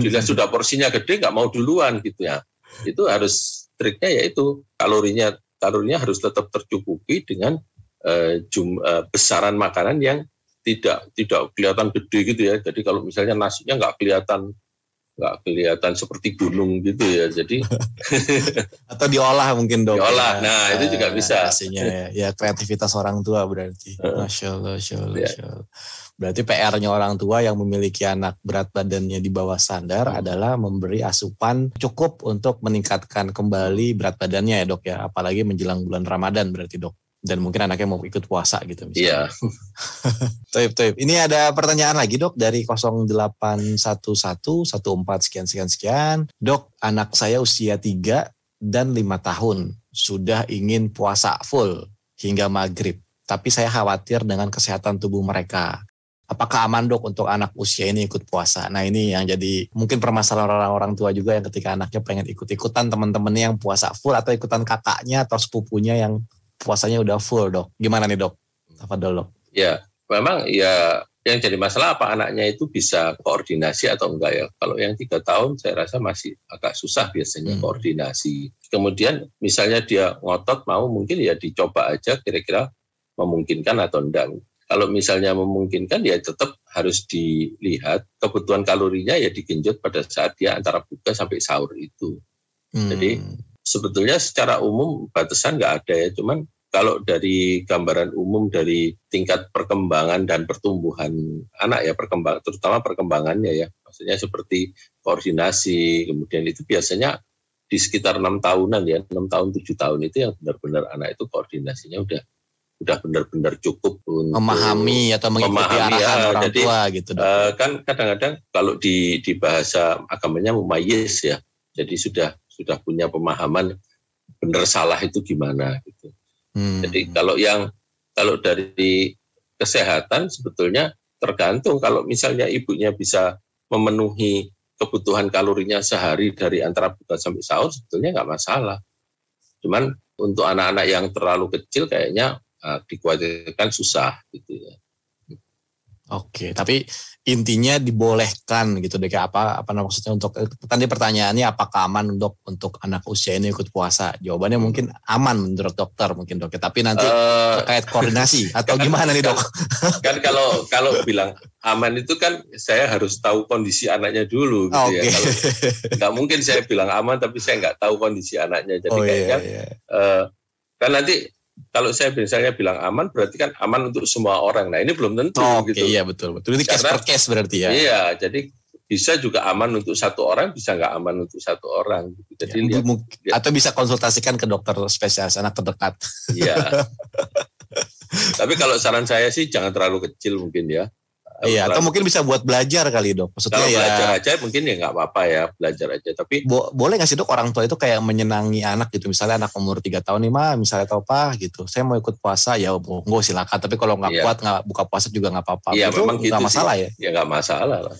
Dilihat sudah porsinya gede nggak mau duluan gitu ya. Itu harus triknya yaitu kalorinya kalorinya harus tetap tercukupi dengan uh, jum, uh, besaran makanan yang tidak tidak kelihatan gede gitu ya. Jadi kalau misalnya nasinya nggak kelihatan nggak kelihatan seperti gunung gitu ya. Jadi atau diolah mungkin dok. Diolah, nah itu juga bisa. Nasinya ya, ya kreativitas orang tua berarti. Masya Allah, Masya Allah, ya. Masya Allah. Berarti PR-nya orang tua yang memiliki anak berat badannya di bawah standar hmm. adalah memberi asupan cukup untuk meningkatkan kembali berat badannya ya dok ya. Apalagi menjelang bulan Ramadan berarti dok. Dan mungkin anaknya mau ikut puasa gitu misalnya. Iya. Taib, taib. Ini ada pertanyaan lagi dok dari 0811 14 sekian sekian sekian. Dok, anak saya usia 3 dan 5 tahun sudah ingin puasa full hingga maghrib. Tapi saya khawatir dengan kesehatan tubuh mereka apakah aman dok untuk anak usia ini ikut puasa? Nah ini yang jadi mungkin permasalahan orang-orang tua juga yang ketika anaknya pengen ikut-ikutan teman-temannya yang puasa full atau ikutan kakaknya atau sepupunya yang puasanya udah full dok. Gimana nih dok? Apa dok? Ya memang ya yang jadi masalah apa anaknya itu bisa koordinasi atau enggak ya. Kalau yang tiga tahun saya rasa masih agak susah biasanya hmm. koordinasi. Kemudian misalnya dia ngotot mau mungkin ya dicoba aja kira-kira memungkinkan atau enggak kalau misalnya memungkinkan ya tetap harus dilihat kebutuhan kalorinya ya digenjot pada saat dia antara buka sampai sahur itu. Hmm. Jadi sebetulnya secara umum batasan nggak ada ya, cuman kalau dari gambaran umum dari tingkat perkembangan dan pertumbuhan anak ya perkembang terutama perkembangannya ya maksudnya seperti koordinasi kemudian itu biasanya di sekitar enam tahunan ya enam tahun tujuh tahun itu yang benar-benar anak itu koordinasinya udah sudah benar-benar cukup untuk memahami atau mengikuti memahami, arahan ya, orang jadi, tua gitu. Uh, kan kadang-kadang kalau di di bahasa agamanya mumayyiz ya. Jadi sudah sudah punya pemahaman benar salah itu gimana gitu. Hmm. Jadi kalau yang kalau dari kesehatan sebetulnya tergantung kalau misalnya ibunya bisa memenuhi kebutuhan kalorinya sehari dari antara buka sampai sahur sebetulnya nggak masalah. Cuman untuk anak-anak yang terlalu kecil kayaknya uh, dikhawatirkan susah gitu ya. Oke, tapi intinya dibolehkan gitu deh apa apa maksudnya untuk tadi pertanyaannya apakah aman untuk untuk anak usia ini ikut puasa? Jawabannya mungkin aman menurut dokter mungkin dok. Tapi nanti uh, terkait koordinasi atau kan, gimana nih dok? Kan, kalau kalau bilang aman itu kan saya harus tahu kondisi anaknya dulu gitu okay. ya. Kalau nggak mungkin saya bilang aman tapi saya nggak tahu kondisi anaknya. Jadi oh, iya, kayaknya iya, iya. Uh, kan nanti kalau saya misalnya bilang aman berarti kan aman untuk semua orang. Nah ini belum tentu oh, gitu. Iya betul betul. Ini case per case berarti ya. Iya jadi bisa juga aman untuk satu orang, bisa nggak aman untuk satu orang. Gitu. Jadi ya, lihat, lihat. atau bisa konsultasikan ke dokter spesialis anak terdekat. Iya. Tapi kalau saran saya sih jangan terlalu kecil mungkin ya. Iya, atau mungkin bisa buat belajar kali dok. Maksudnya Kalau ya, belajar aja mungkin ya nggak apa-apa ya belajar aja. Tapi bo boleh nggak sih dok orang tua itu kayak menyenangi anak gitu. Misalnya anak umur tiga tahun nih mah, misalnya atau apa gitu. Saya mau ikut puasa ya nggak silakan. Tapi kalau nggak iya. kuat nggak buka puasa juga nggak apa-apa. Iya itu memang gitu masalah ya. Ya nggak masalah lah.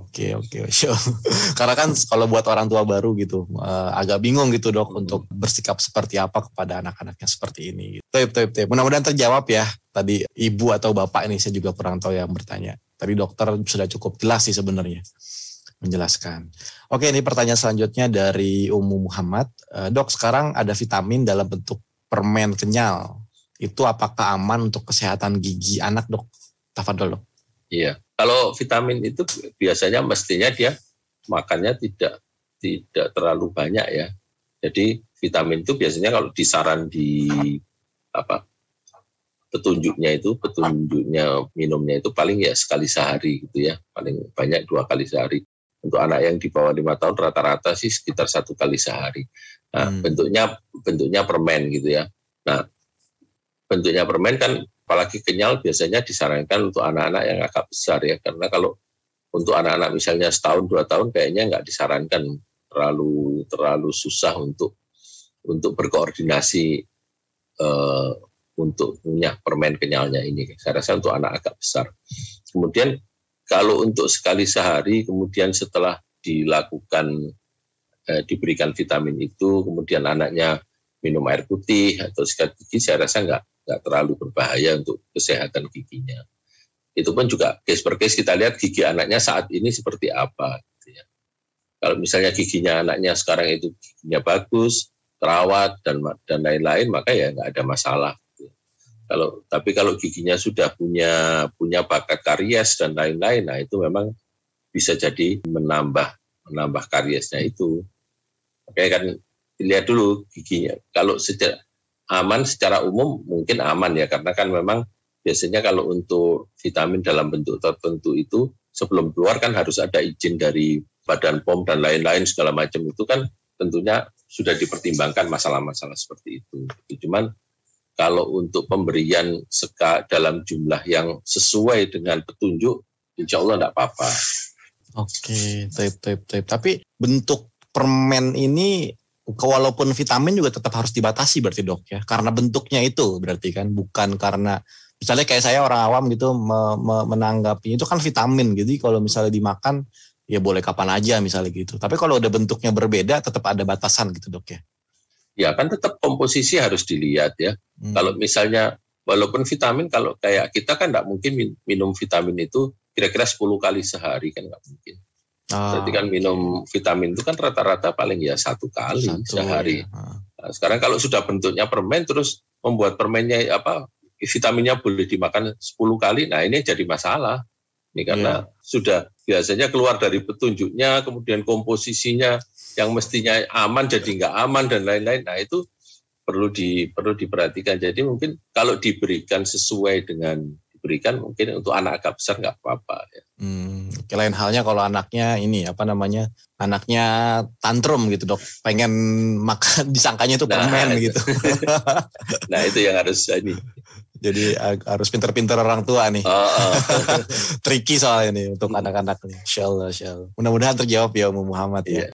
Oke oke oke. Karena kan kalau buat orang tua baru gitu uh, agak bingung gitu dok hmm. untuk bersikap seperti apa kepada anak-anaknya seperti ini. Gitu. Taip taip taip. Mudah-mudahan terjawab ya tadi ibu atau bapak ini saya juga kurang tahu yang bertanya. Tadi dokter sudah cukup jelas sih sebenarnya menjelaskan. Oke, ini pertanyaan selanjutnya dari Umu Muhammad. Eh, dok, sekarang ada vitamin dalam bentuk permen kenyal. Itu apakah aman untuk kesehatan gigi anak, dok? Tafadol, dok. Iya, kalau vitamin itu biasanya mestinya dia makannya tidak tidak terlalu banyak ya. Jadi vitamin itu biasanya kalau disaran di apa petunjuknya itu petunjuknya minumnya itu paling ya sekali sehari gitu ya. Paling banyak dua kali sehari. Untuk anak yang di bawah lima tahun rata-rata sih sekitar satu kali sehari. Nah, hmm. bentuknya bentuknya permen gitu ya. Nah bentuknya permen kan apalagi kenyal biasanya disarankan untuk anak-anak yang agak besar ya. Karena kalau untuk anak-anak misalnya setahun dua tahun kayaknya nggak disarankan terlalu terlalu susah untuk untuk berkoordinasi eh, untuk punya permen kenyalnya ini. Saya rasa untuk anak agak besar. Kemudian kalau untuk sekali sehari, kemudian setelah dilakukan eh, diberikan vitamin itu, kemudian anaknya minum air putih atau sikat gigi, saya rasa nggak nggak terlalu berbahaya untuk kesehatan giginya. itu pun juga case per case kita lihat gigi anaknya saat ini seperti apa. Gitu ya. Kalau misalnya giginya anaknya sekarang itu giginya bagus, terawat dan dan lain-lain, maka ya nggak ada masalah. Kalau tapi kalau giginya sudah punya punya bakat karies dan lain-lain, nah itu memang bisa jadi menambah menambah kariesnya itu. Oke kan dilihat dulu giginya. Kalau secara aman secara umum mungkin aman ya karena kan memang biasanya kalau untuk vitamin dalam bentuk tertentu itu sebelum keluar kan harus ada izin dari Badan POM dan lain-lain segala macam itu kan tentunya sudah dipertimbangkan masalah-masalah seperti itu. Cuman kalau untuk pemberian seka dalam jumlah yang sesuai dengan petunjuk, insya Allah tidak apa-apa. Oke, tape, tape, tape. Tapi bentuk permen ini walaupun vitamin juga tetap harus dibatasi berarti dok ya, karena bentuknya itu berarti kan bukan karena misalnya kayak saya orang awam gitu me, me, menanggapi itu kan vitamin gitu kalau misalnya dimakan ya boleh kapan aja misalnya gitu tapi kalau udah bentuknya berbeda tetap ada batasan gitu dok ya ya kan tetap komposisi harus dilihat ya hmm. kalau misalnya walaupun vitamin kalau kayak kita kan nggak mungkin minum vitamin itu kira-kira 10 kali sehari kan nggak mungkin Oh. Berarti kan minum vitamin itu kan rata-rata paling ya satu kali satu, sehari. Ya. Nah, sekarang kalau sudah bentuknya permen terus membuat permennya apa vitaminnya boleh dimakan 10 kali, nah ini jadi masalah. Ini karena yeah. sudah biasanya keluar dari petunjuknya, kemudian komposisinya yang mestinya aman jadi nggak aman dan lain-lain. Nah itu perlu di perlu diperhatikan. Jadi mungkin kalau diberikan sesuai dengan diberikan mungkin untuk anak agak besar nggak apa-apa. Ya. Hmm, lain halnya kalau anaknya ini apa namanya anaknya tantrum gitu dok, pengen makan disangkanya itu permen nah, gitu. nah itu yang harus ini jadi harus pinter-pinter orang tua nih. Oh, oh. Tricky soalnya nih untuk hmm. anak-anak nih. Insya Allah, insya Allah. Mudah-mudahan terjawab ya Umu Muhammad ya. Yeah.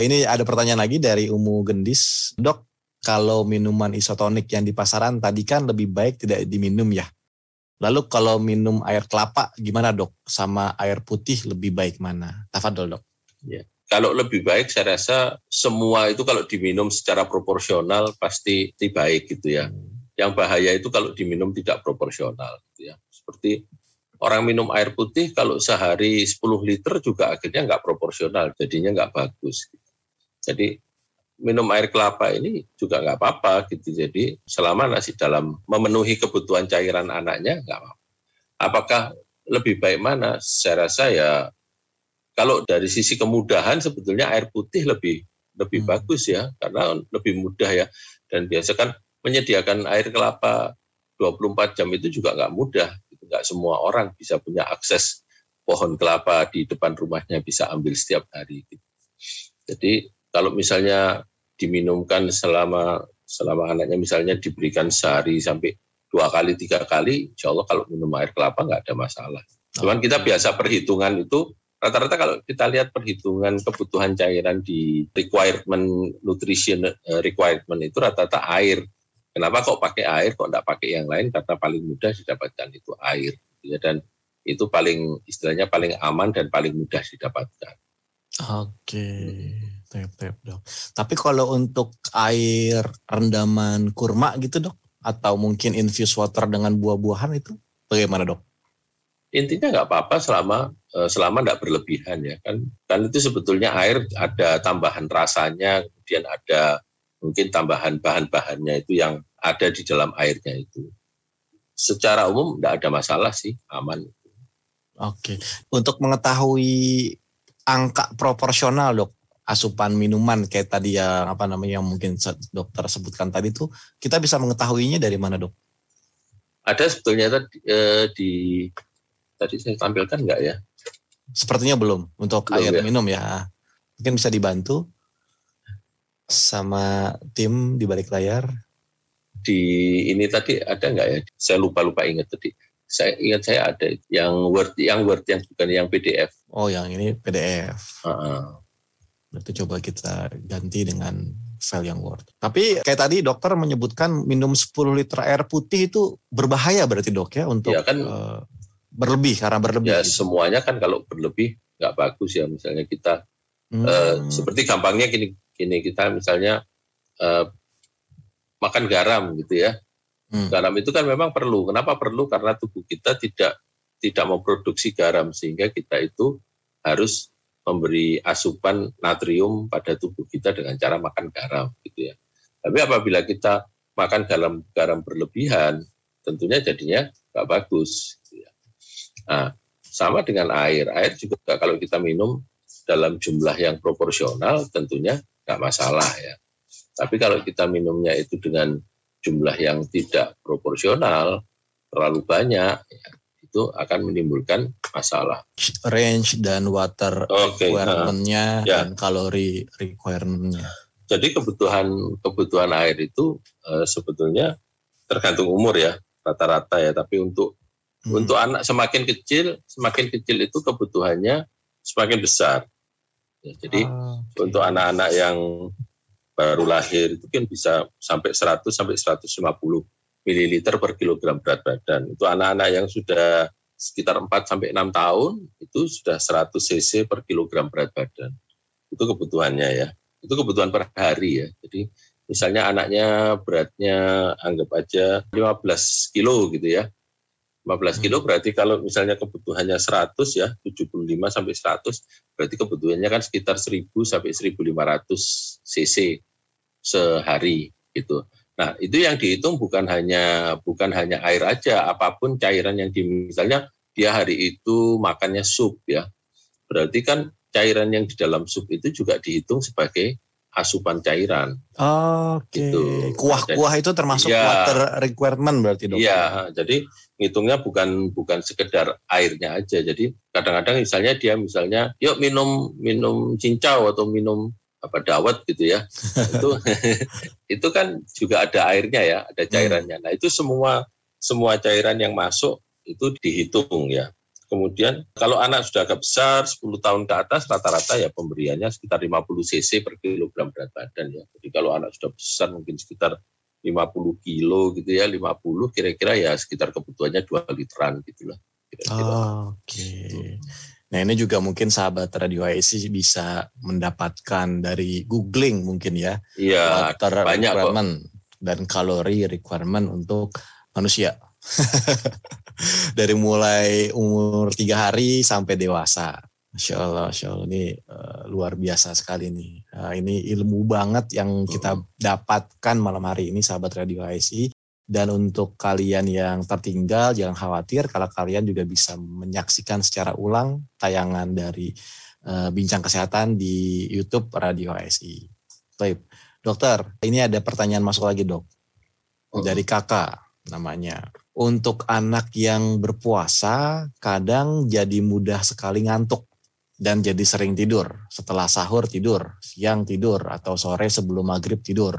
Ini ada pertanyaan lagi dari Umu Gendis. Dok, kalau minuman isotonik yang di pasaran tadi kan lebih baik tidak diminum ya. Lalu kalau minum air kelapa gimana dok? Sama air putih lebih baik mana? Tafadol dok. Ya. Kalau lebih baik saya rasa semua itu kalau diminum secara proporsional pasti baik gitu ya. Yang bahaya itu kalau diminum tidak proporsional. Gitu ya. Seperti orang minum air putih kalau sehari 10 liter juga akhirnya nggak proporsional, jadinya nggak bagus. Jadi minum air kelapa ini juga nggak apa-apa gitu. Jadi selama nasi dalam memenuhi kebutuhan cairan anaknya nggak apa-apa. Apakah lebih baik mana? Saya rasa ya kalau dari sisi kemudahan sebetulnya air putih lebih lebih hmm. bagus ya karena lebih mudah ya dan biasa kan menyediakan air kelapa 24 jam itu juga nggak mudah. Nggak semua orang bisa punya akses pohon kelapa di depan rumahnya bisa ambil setiap hari. Jadi kalau misalnya diminumkan selama selama anaknya misalnya diberikan sehari sampai dua kali tiga kali, insya Allah kalau minum air kelapa nggak ada masalah. Cuman kita biasa perhitungan itu rata-rata kalau kita lihat perhitungan kebutuhan cairan di requirement nutrition eh, requirement itu rata-rata air Kenapa kok pakai air, kok tidak pakai yang lain? Karena paling mudah didapatkan itu air, ya dan itu paling istilahnya paling aman dan paling mudah didapatkan. Oke, tep tep dok. Tapi kalau untuk air rendaman kurma gitu dok, atau mungkin infused water dengan buah-buahan itu bagaimana dok? Intinya nggak apa-apa selama eh, selama nggak berlebihan ya kan. Kan itu sebetulnya air ada tambahan rasanya, kemudian ada mungkin tambahan bahan-bahannya itu yang ada di dalam airnya itu. Secara umum tidak ada masalah sih, aman. Oke, untuk mengetahui angka proporsional dok, asupan minuman kayak tadi yang apa namanya yang mungkin dokter sebutkan tadi itu kita bisa mengetahuinya dari mana dok? Ada sebetulnya tadi eh, di tadi saya tampilkan nggak ya? Sepertinya belum untuk belum, air ya? minum ya. Mungkin bisa dibantu sama tim di balik layar? Di ini tadi ada nggak ya? Saya lupa lupa ingat tadi. Saya ingat saya ada yang word yang word yang bukan yang PDF. Oh, yang ini PDF. Uh Berarti coba kita ganti dengan file yang Word. Tapi kayak tadi dokter menyebutkan minum 10 liter air putih itu berbahaya berarti dok ya untuk ya kan, uh, berlebih karena berlebih. Ya gitu. semuanya kan kalau berlebih nggak bagus ya misalnya kita hmm. uh, seperti gampangnya gini ini kita misalnya uh, makan garam gitu ya. Hmm. Garam itu kan memang perlu. Kenapa perlu? Karena tubuh kita tidak tidak memproduksi garam sehingga kita itu harus memberi asupan natrium pada tubuh kita dengan cara makan garam gitu ya. Tapi apabila kita makan garam garam berlebihan, tentunya jadinya nggak bagus. Gitu ya. Nah, sama dengan air. Air juga kalau kita minum dalam jumlah yang proporsional, tentunya nggak masalah ya. Tapi kalau kita minumnya itu dengan jumlah yang tidak proporsional, terlalu banyak, ya, itu akan menimbulkan masalah. Range dan water Oke, requirement-nya ya. dan kalori requirement-nya. Jadi kebutuhan kebutuhan air itu eh, sebetulnya tergantung umur ya rata-rata ya. Tapi untuk Hmm. untuk anak semakin kecil, semakin kecil itu kebutuhannya semakin besar. Ya, jadi Ah, oke. untuk anak-anak yang baru lahir itu kan bisa sampai 100 sampai 150 mililiter per kilogram berat badan. Itu anak-anak yang sudah sekitar 4 sampai 6 tahun itu sudah 100 cc per kilogram berat badan. Itu kebutuhannya ya. Itu kebutuhan per hari ya. Jadi misalnya anaknya beratnya anggap aja 15 kilo gitu ya. 15 kilo berarti kalau misalnya kebutuhannya 100 ya, 75 sampai 100 berarti kebutuhannya kan sekitar 1000 sampai 1500 cc sehari gitu. Nah, itu yang dihitung bukan hanya bukan hanya air aja, apa pun cairan yang di misalnya dia hari itu makannya sup ya. Berarti kan cairan yang di dalam sup itu juga dihitung sebagai asupan cairan. Oke. Gitu. Kuah-kuah itu termasuk Iya. water requirement berarti dok? Iya, jadi ngitungnya bukan bukan sekedar airnya aja. Jadi kadang-kadang misalnya dia misalnya, yuk minum minum cincau atau minum apa dawet gitu ya. itu itu kan juga ada airnya ya, ada cairannya. Nah, itu semua semua cairan yang masuk itu dihitung ya. Kemudian kalau anak sudah agak besar, 10 tahun ke atas, rata-rata ya pemberiannya sekitar 50 cc per kilogram berat badan ya. Jadi kalau anak sudah besar mungkin sekitar 50 kilo gitu ya, 50 kira-kira ya sekitar kebutuhannya 2 literan gitu lah. Kira-kira. Oh, Oke. Nah ini juga mungkin sahabat Radio HSI bisa mendapatkan dari googling mungkin ya. Iya, water banyak kok. requirement dan kalori requirement untuk manusia. dari mulai umur tiga hari sampai dewasa. Masya Allah, Masya Allah ini eh, luar biasa sekali nih. Eh, ini ilmu banget yang kita dapatkan malam hari ini sahabat Radio HSI. Dan untuk kalian yang tertinggal jangan khawatir kalau kalian juga bisa menyaksikan secara ulang tayangan dari eh, Bincang Kesehatan di YouTube Radio HSI. Baik, dokter, ini ada pertanyaan masuk lagi dok dari kakak namanya. Untuk anak yang berpuasa, kadang jadi mudah sekali ngantuk dan jadi sering tidur. Setelah sahur tidur, siang tidur, atau sore sebelum maghrib tidur.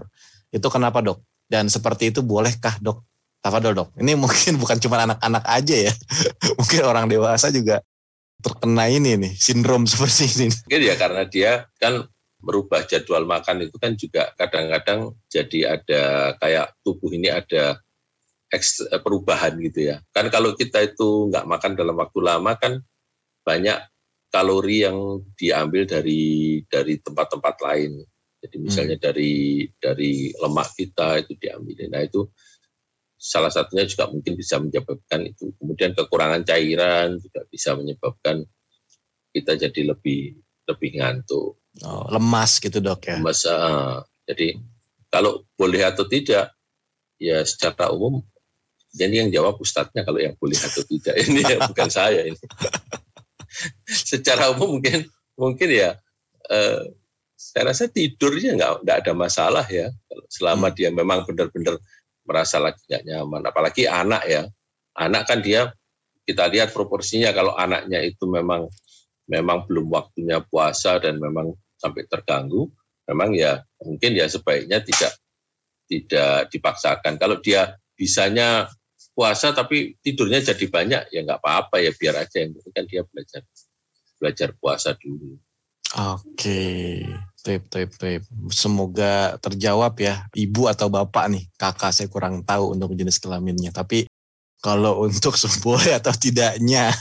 Itu kenapa dok? Dan seperti itu bolehkah dok? Tafadol dok. Ini mungkin bukan cuma anak-anak aja ya. mungkin orang dewasa juga terkena ini nih, sindrom seperti ini. Mungkin ya karena dia kan merubah jadwal makan itu kan juga kadang-kadang jadi ada kayak tubuh ini ada eh, perubahan gitu ya. Kan kalau kita itu nggak makan dalam waktu lama kan banyak kalori yang diambil dari dari tempat-tempat lain. Jadi misalnya dari dari lemak kita itu diambil. Nah itu salah satunya juga mungkin bisa menyebabkan itu. Kemudian kekurangan cairan juga bisa menyebabkan kita jadi lebih lebih ngantuk. Oh, lemas gitu dok ya. Mas, ah, jadi kalau boleh atau tidak, ya secara umum, jadi yang jawab ustadznya kalau yang boleh atau tidak ini ya bukan saya ini. secara umum mungkin mungkin ya, eh, saya rasa tidurnya nggak nggak ada masalah ya, selama dia memang benar-benar merasa lagi nggak nyaman, apalagi anak ya, anak kan dia kita lihat proporsinya kalau anaknya itu memang memang belum waktunya puasa dan memang sampai terganggu, memang ya mungkin ya sebaiknya tidak tidak dipaksakan. Kalau dia bisanya puasa tapi tidurnya jadi banyak ya nggak apa-apa ya biar aja. Yang penting kan dia belajar belajar puasa dulu. Oke, tip, tip, tip. Semoga terjawab ya, ibu atau bapak nih, kakak saya kurang tahu untuk jenis kelaminnya. Tapi kalau untuk boleh atau tidaknya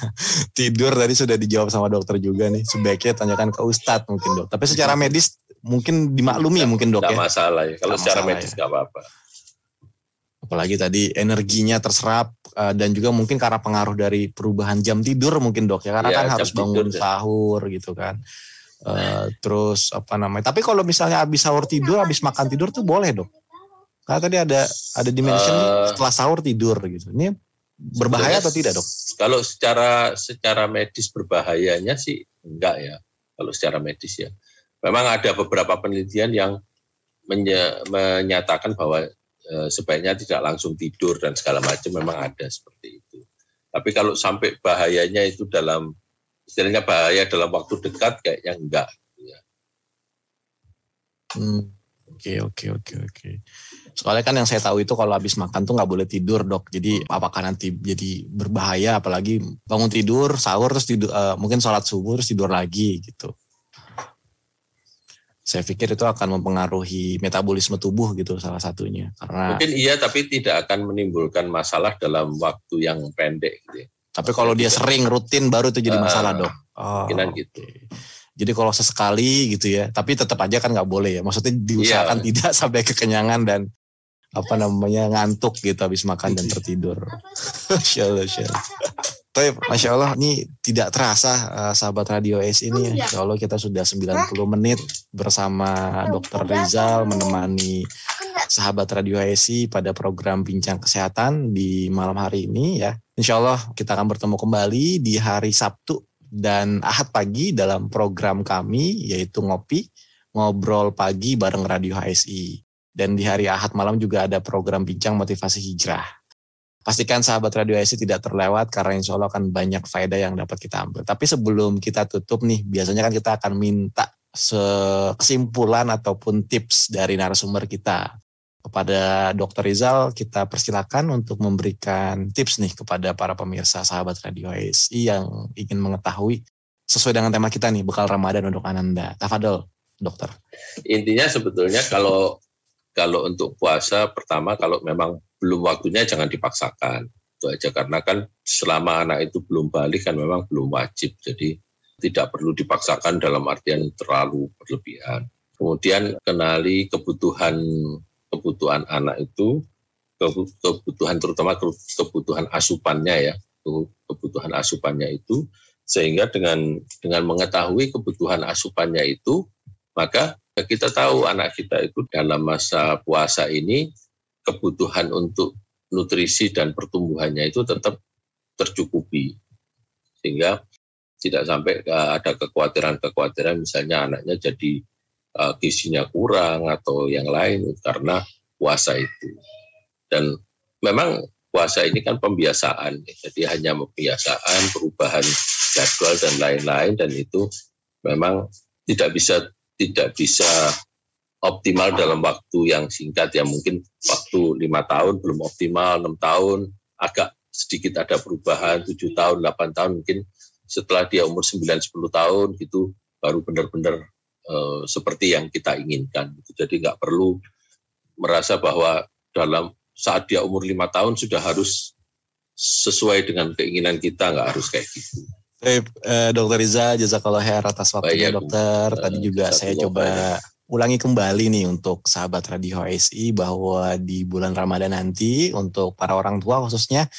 tidur tadi sudah dijawab sama dokter juga nih. Sebaiknya tanyakan ke ustadz mungkin dok. Tapi secara medis mungkin dimaklumi mungkin dok Nggak ya. masalah ya. Kalau Nggak secara medis ya. nggak apa-apa. apalagi tadi energinya terserap uh, dan juga mungkin karena pengaruh dari perubahan jam tidur mungkin dok ya karena Ya, kan harus bangun tidur, ya. sahur gitu kan Uh, terus apa namanya tapi kalau misalnya habis sahur tidur habis makan tidur tuh boleh dok karena tadi ada ada dimension Eh, setelah sahur tidur gitu ini berbahaya atau tidak dok Kalau secara secara medis berbahayanya sih enggak ya. Kalau secara medis ya. Memang ada beberapa penelitian yang menye- menyatakan bahwa eh, sebaiknya tidak langsung tidur dan segala macam memang ada seperti itu. Tapi kalau sampai bahayanya itu dalam istilahnya bahaya dalam waktu dekat kayaknya enggak. Hmm, Oke oke oke oke. Soalnya kan yang saya tahu itu kalau habis makan tuh nggak boleh tidur dok. Jadi apakah nanti jadi berbahaya? Apalagi bangun tidur, sahur terus tidur, eh, mungkin sholat subuh terus tidur lagi gitu. Saya pikir itu akan mempengaruhi metabolisme tubuh gitu salah satunya. Karena Mungkin iya tapi tidak akan menimbulkan masalah dalam waktu yang pendek gitu ya. Tapi kalau dia sering rutin baru itu jadi Ah, masalah dok. Oh, kemungkinan oke. gitu. Jadi kalau sesekali gitu ya, tapi tetap aja kan nggak boleh ya. Maksudnya diusahakan Iya. tidak sampai kekenyangan dan apa namanya ngantuk gitu habis makan dan tertidur. Masya Allah, Masya Allah. Tapi Masya Allah ini tidak terasa eh, sahabat Radio S ini. Insya Allah kita sudah 90 menit bersama Dr. Rizal menemani sahabat Radio HSI pada program Bincang Kesehatan di malam hari ini ya. Insya Allah kita akan bertemu kembali di hari Sabtu dan Ahad pagi dalam program kami yaitu Ngopi, Ngobrol Pagi bareng Radio HSI. Dan di hari Ahad malam juga ada program Bincang Motivasi Hijrah. Pastikan sahabat Radio HSI tidak terlewat karena insya Allah akan banyak faedah yang dapat kita ambil. Tapi sebelum kita tutup nih, biasanya kan kita akan minta kesimpulan ataupun tips dari narasumber kita. Kepada Dr. Rizal, kita persilakan untuk memberikan tips nih kepada para pemirsa sahabat Radio HSI yang ingin mengetahui sesuai dengan tema kita nih, bekal Ramadan untuk Ananda. Tafadol, dokter. Intinya sebetulnya kalau kalau untuk puasa pertama kalau memang belum waktunya jangan dipaksakan itu aja karena kan selama anak itu belum balik kan memang belum wajib jadi tidak perlu dipaksakan dalam artian terlalu berlebihan kemudian kenali kebutuhan kebutuhan anak itu kebu- kebutuhan terutama ke- kebutuhan asupannya ya ke- kebutuhan asupannya itu sehingga dengan dengan mengetahui kebutuhan asupannya itu maka kita tahu anak kita itu dalam masa puasa ini kebutuhan untuk nutrisi dan pertumbuhannya itu tetap tercukupi. Sehingga tidak sampai uh, ada kekhawatiran-kekhawatiran misalnya anaknya jadi uh, kurang atau yang lain karena puasa itu. Dan memang puasa ini kan pembiasaan jadi hanya pembiasaan perubahan jadwal dan lain-lain dan itu memang tidak bisa tidak bisa optimal dalam waktu yang singkat ya. Mungkin waktu lima tahun belum optimal enam tahun agak sedikit ada perubahan tujuh tahun 8 tahun mungkin setelah dia umur 9 10 tahun gitu baru benar-benar eh, seperti yang kita inginkan. Jadi nggak perlu merasa bahwa dalam saat dia umur lima tahun sudah harus sesuai dengan keinginan kita nggak harus kayak gitu. Baik, eh, Dokter Riza, jazakallah khair atas waktunya Baik, ya, dokter. Tadi Eh, juga saya coba ulangi kembali nih untuk sahabat Radio HSI bahwa di bulan Ramadan nanti untuk para orang tua khususnya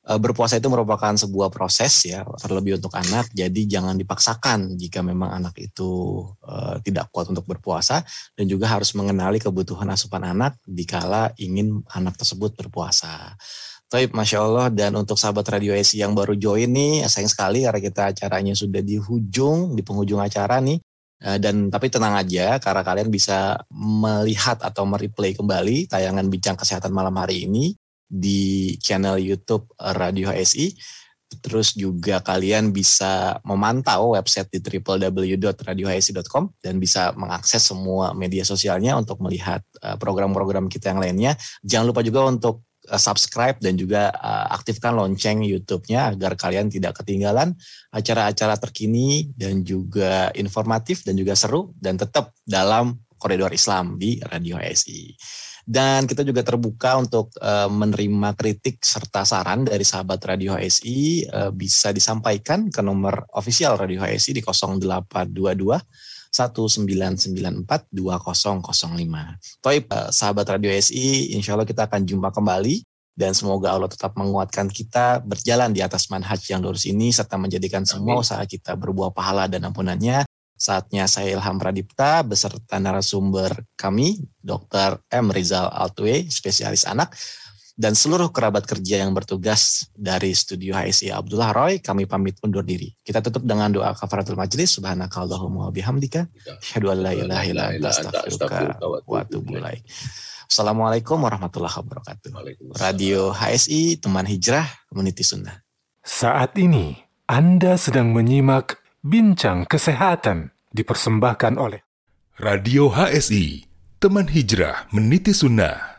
berpuasa itu merupakan sebuah proses ya terlebih untuk anak. Jadi jangan dipaksakan jika memang anak itu eh, tidak kuat untuk berpuasa dan juga harus mengenali kebutuhan asupan anak dikala ingin anak tersebut berpuasa. Taib, Masya Allah. Dan untuk sahabat Radio SI yang baru join nih, sayang sekali karena kita acaranya sudah di hujung, di penghujung acara nih. Eh, Dan tapi tenang aja karena kalian bisa melihat atau mereplay kembali tayangan bincang kesehatan malam hari ini di channel YouTube Radio HSI. Terus juga kalian bisa memantau website di www.radiohsi.com dan bisa mengakses semua media sosialnya untuk melihat eh, program-program kita yang lainnya. Jangan lupa juga untuk eh, subscribe dan juga eh, aktifkan lonceng YouTube-nya agar kalian tidak ketinggalan acara-acara terkini dan juga informatif dan juga seru dan tetap dalam koridor Islam di Radio HSI. Dan kita juga terbuka untuk uh, menerima kritik serta saran dari sahabat Radio HSI uh, bisa disampaikan ke nomor official Radio HSI di 0822 1994 2005. Toib, uh, sahabat Radio HSI, insya Allah kita akan jumpa kembali. Dan semoga Allah tetap menguatkan kita berjalan di atas manhaj yang lurus ini serta menjadikan semua usaha kita berbuah pahala dan ampunannya Saatnya saya Ilham Pradipta beserta narasumber kami, Dr. M. Rizal Altwe, spesialis anak, dan seluruh kerabat kerja yang bertugas dari studio HSI Abdullah Roy, kami pamit undur diri. Kita tutup dengan doa kafaratul majlis, subhanakallahumma wa bihamdika, syahadu an la ilaha illa anta astaghfiruka wa atubu ilaik. Assalamualaikum warahmatullahi wabarakatuh. Radio HSI, teman hijrah, community sunnah. Saat ini, Anda sedang menyimak Bincang Kesehatan dipersembahkan oleh Radio HSI, teman hijrah meniti sunnah.